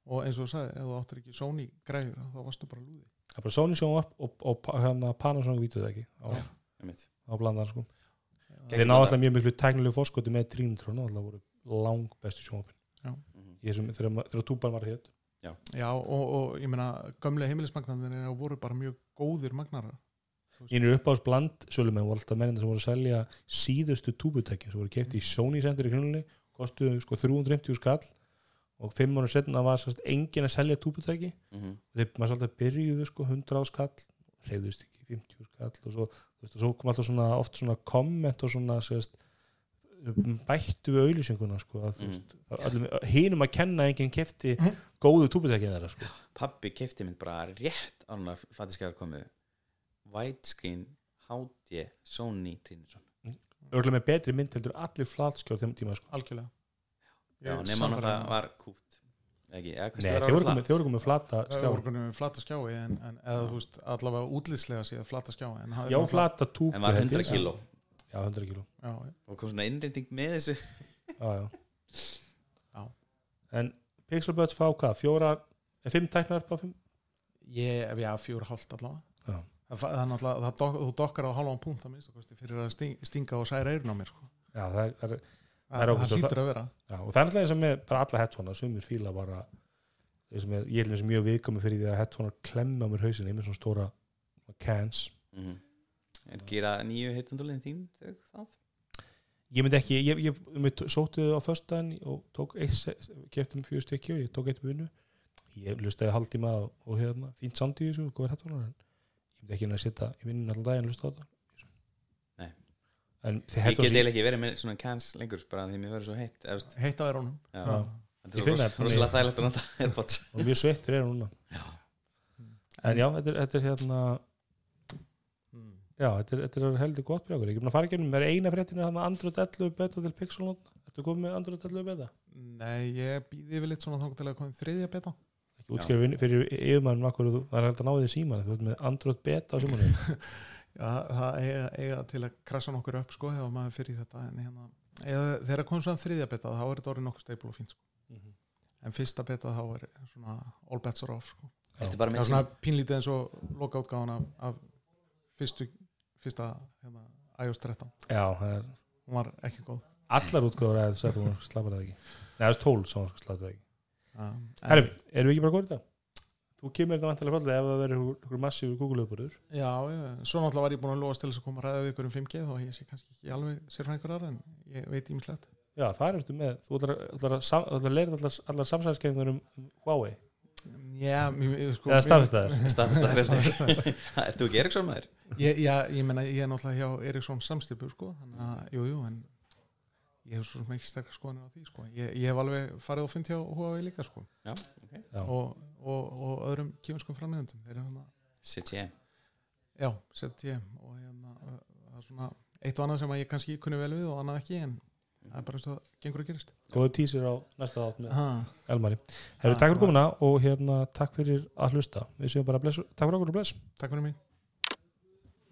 og eins og þú sagði, ef þú áttir ekki Sony græður þá varstu bara lúði það er bara Sony sjónvarp og, og, og hérna Panasonic vítuð ekki á, á blandan sko þeir náðu alltaf mjög miklu tæknilegu fórskoti með Trinitron alltaf voru lang bestu Mhm. þessum, þegar, túpan var hér Já, og, og ég meina gömlega heimilismagnarnir voru bara mjög góðir magnarar. Mínir uppáðs bland sölumenn voru alltaf mennindir sem voru að selja síðustu túbutækjum sem voru kefti í Sony Center í knulunni kostuðu sko 350 skall og fimm mánu setna var sérst engin að selja túbutæki. Mhm. þeir maður svolítið byrjuðu sko 100 á skall reyðust ekki 50 skall og svo, og svo kom alltaf svona oft svona komment og svona sérst bættu við auðlýsinguna sko að mm. hinum að kenna að enginn kefti Mhm. góðu túbutæki þeirra sko. Pappi kefti mynd bara rétt annar flætiskæðar komu. Widescreen HD Sony Trinitron örgulega með betri mynd heldur allir flatskjár þeim tíma sko. Algjörlega. Já, Ég nema hann það um var kúft ekki, eða Nei, þeir voru komið- þeir komið flata Það skjár voru konum með flata skjái en, en eða þú veist allavega útlýslega séð flata skjá en hafði Já, flata túbu en var held 100 ég. kíló Já, 100 kíló já, og kom svona innrinding með þessu <laughs> já, já. Já. En Pixel Buds fá hvað? Fjóra, en fimm tæknar bara fimm? ég, já, fjóra hálft allavega Já. er náttúrulega- það dok, þú dokkar á halvan punkt að minnsta kosti fyrir að sting, stinga og særa eyrun á mér sko. já, það er, það er, það, er það, hlýtur að vera. Já, og það er alltaf eins og með bara alla headphone sumir fíla bara með, ég er eins og mjög viðkomi fyrir því að headphone klemma mér hausinni með svona stóra cans. Mm Er gera nýju heitandulinn þín þau það? ég myndi ekki, ég, ég, ég sótti þau á föstudaginn og tók eitt keftum fjögur stykki og ég tók eitt vinnu. Ég lustaði haldtíma og, og hérna, fínt samt í þessu og góður en ég myndi ekki hérna að setja í vinnun daginn að lusta á en þið Ég get eiginlega ekki verið með svona cans lengur bara því mér verður svo heitt heitt á já. Já. Þetta Ég er það, rosalega þægilegt að nota Airpods og mjög sveittur er hún en já, þetta er, þetta er hérna já, þetta er, þetta er heldur gott fyrir okkur. Ég er búin að fara ekki með eina fréttin er hann Android 11 beta til Pixel Note Ertu komið með Android 11 beta? nei, ég býði við litt svona þangar til að koma þriðja beta. Ekki útskjöru vin- fyrir yfirmann akkur þú var held að náði því síman þú ert með Android beta á símanum <laughs> Já, það eiga, eiga til að krasa nokkur upp sko ef maður fyrir þetta en hérna, eða, þegar kom svona þriðja beta þá er þetta orðið nokkuð stable og fínt sko. en fyrsta beta þá er svona all bets are off sko. Þetta bara það er svona pínlítið eins og lokaútgáðan af, af fyrstu, fyrsta hérna, iOS 13 já, það er hún var ekki góð allar útgóður að þú hún slapar það ekki Nei, það er 12 sem hún slapar það ekki um, Herrum, erum við ekki bara góður þetta? Þú kemur þetta vantilega fallið ef það verður einhver massífur Google-öðburður Já, já, svo náttúrulega var ég búin að loast til þess að koma að ræða við ykkur um 5G þó ég sé kannski ekki alveg sérfræðingur aðra en ég veit ímislegt Já, það er eftir með. Þú ætlar að- leira allar, allar samsæðskengur um Huawei. Já, sko, eða staðfistæðir staðfestæðir Er þú ekki Eriksson maður? ég, já, ég menna, ég er náttúrulega hjá Eriksson samstipu, sko, þannig að, jú, jú, en ég hef svo sem ekki sterkar skoðanir á því, sko, ég, ég hef alveg farið og finn hjá Huawei líka, sko, Já, ok. Já, og, og, og öðrum kjöfinskum framleiðendum, þeir eru Sitt ég já, ég, og hérna, það er svona eitt og annað sem að ég kannski kunni vel við og annað ekki, en það er bara eins og það gengur að gerist. góðu tísir á næsta átt með Ha, Elmari. Herru, takk fyrir komuna og hérna takk fyrir að hlusta. Við séum bara bless, takk fyrir okkur og bless. Takk fyrir mig.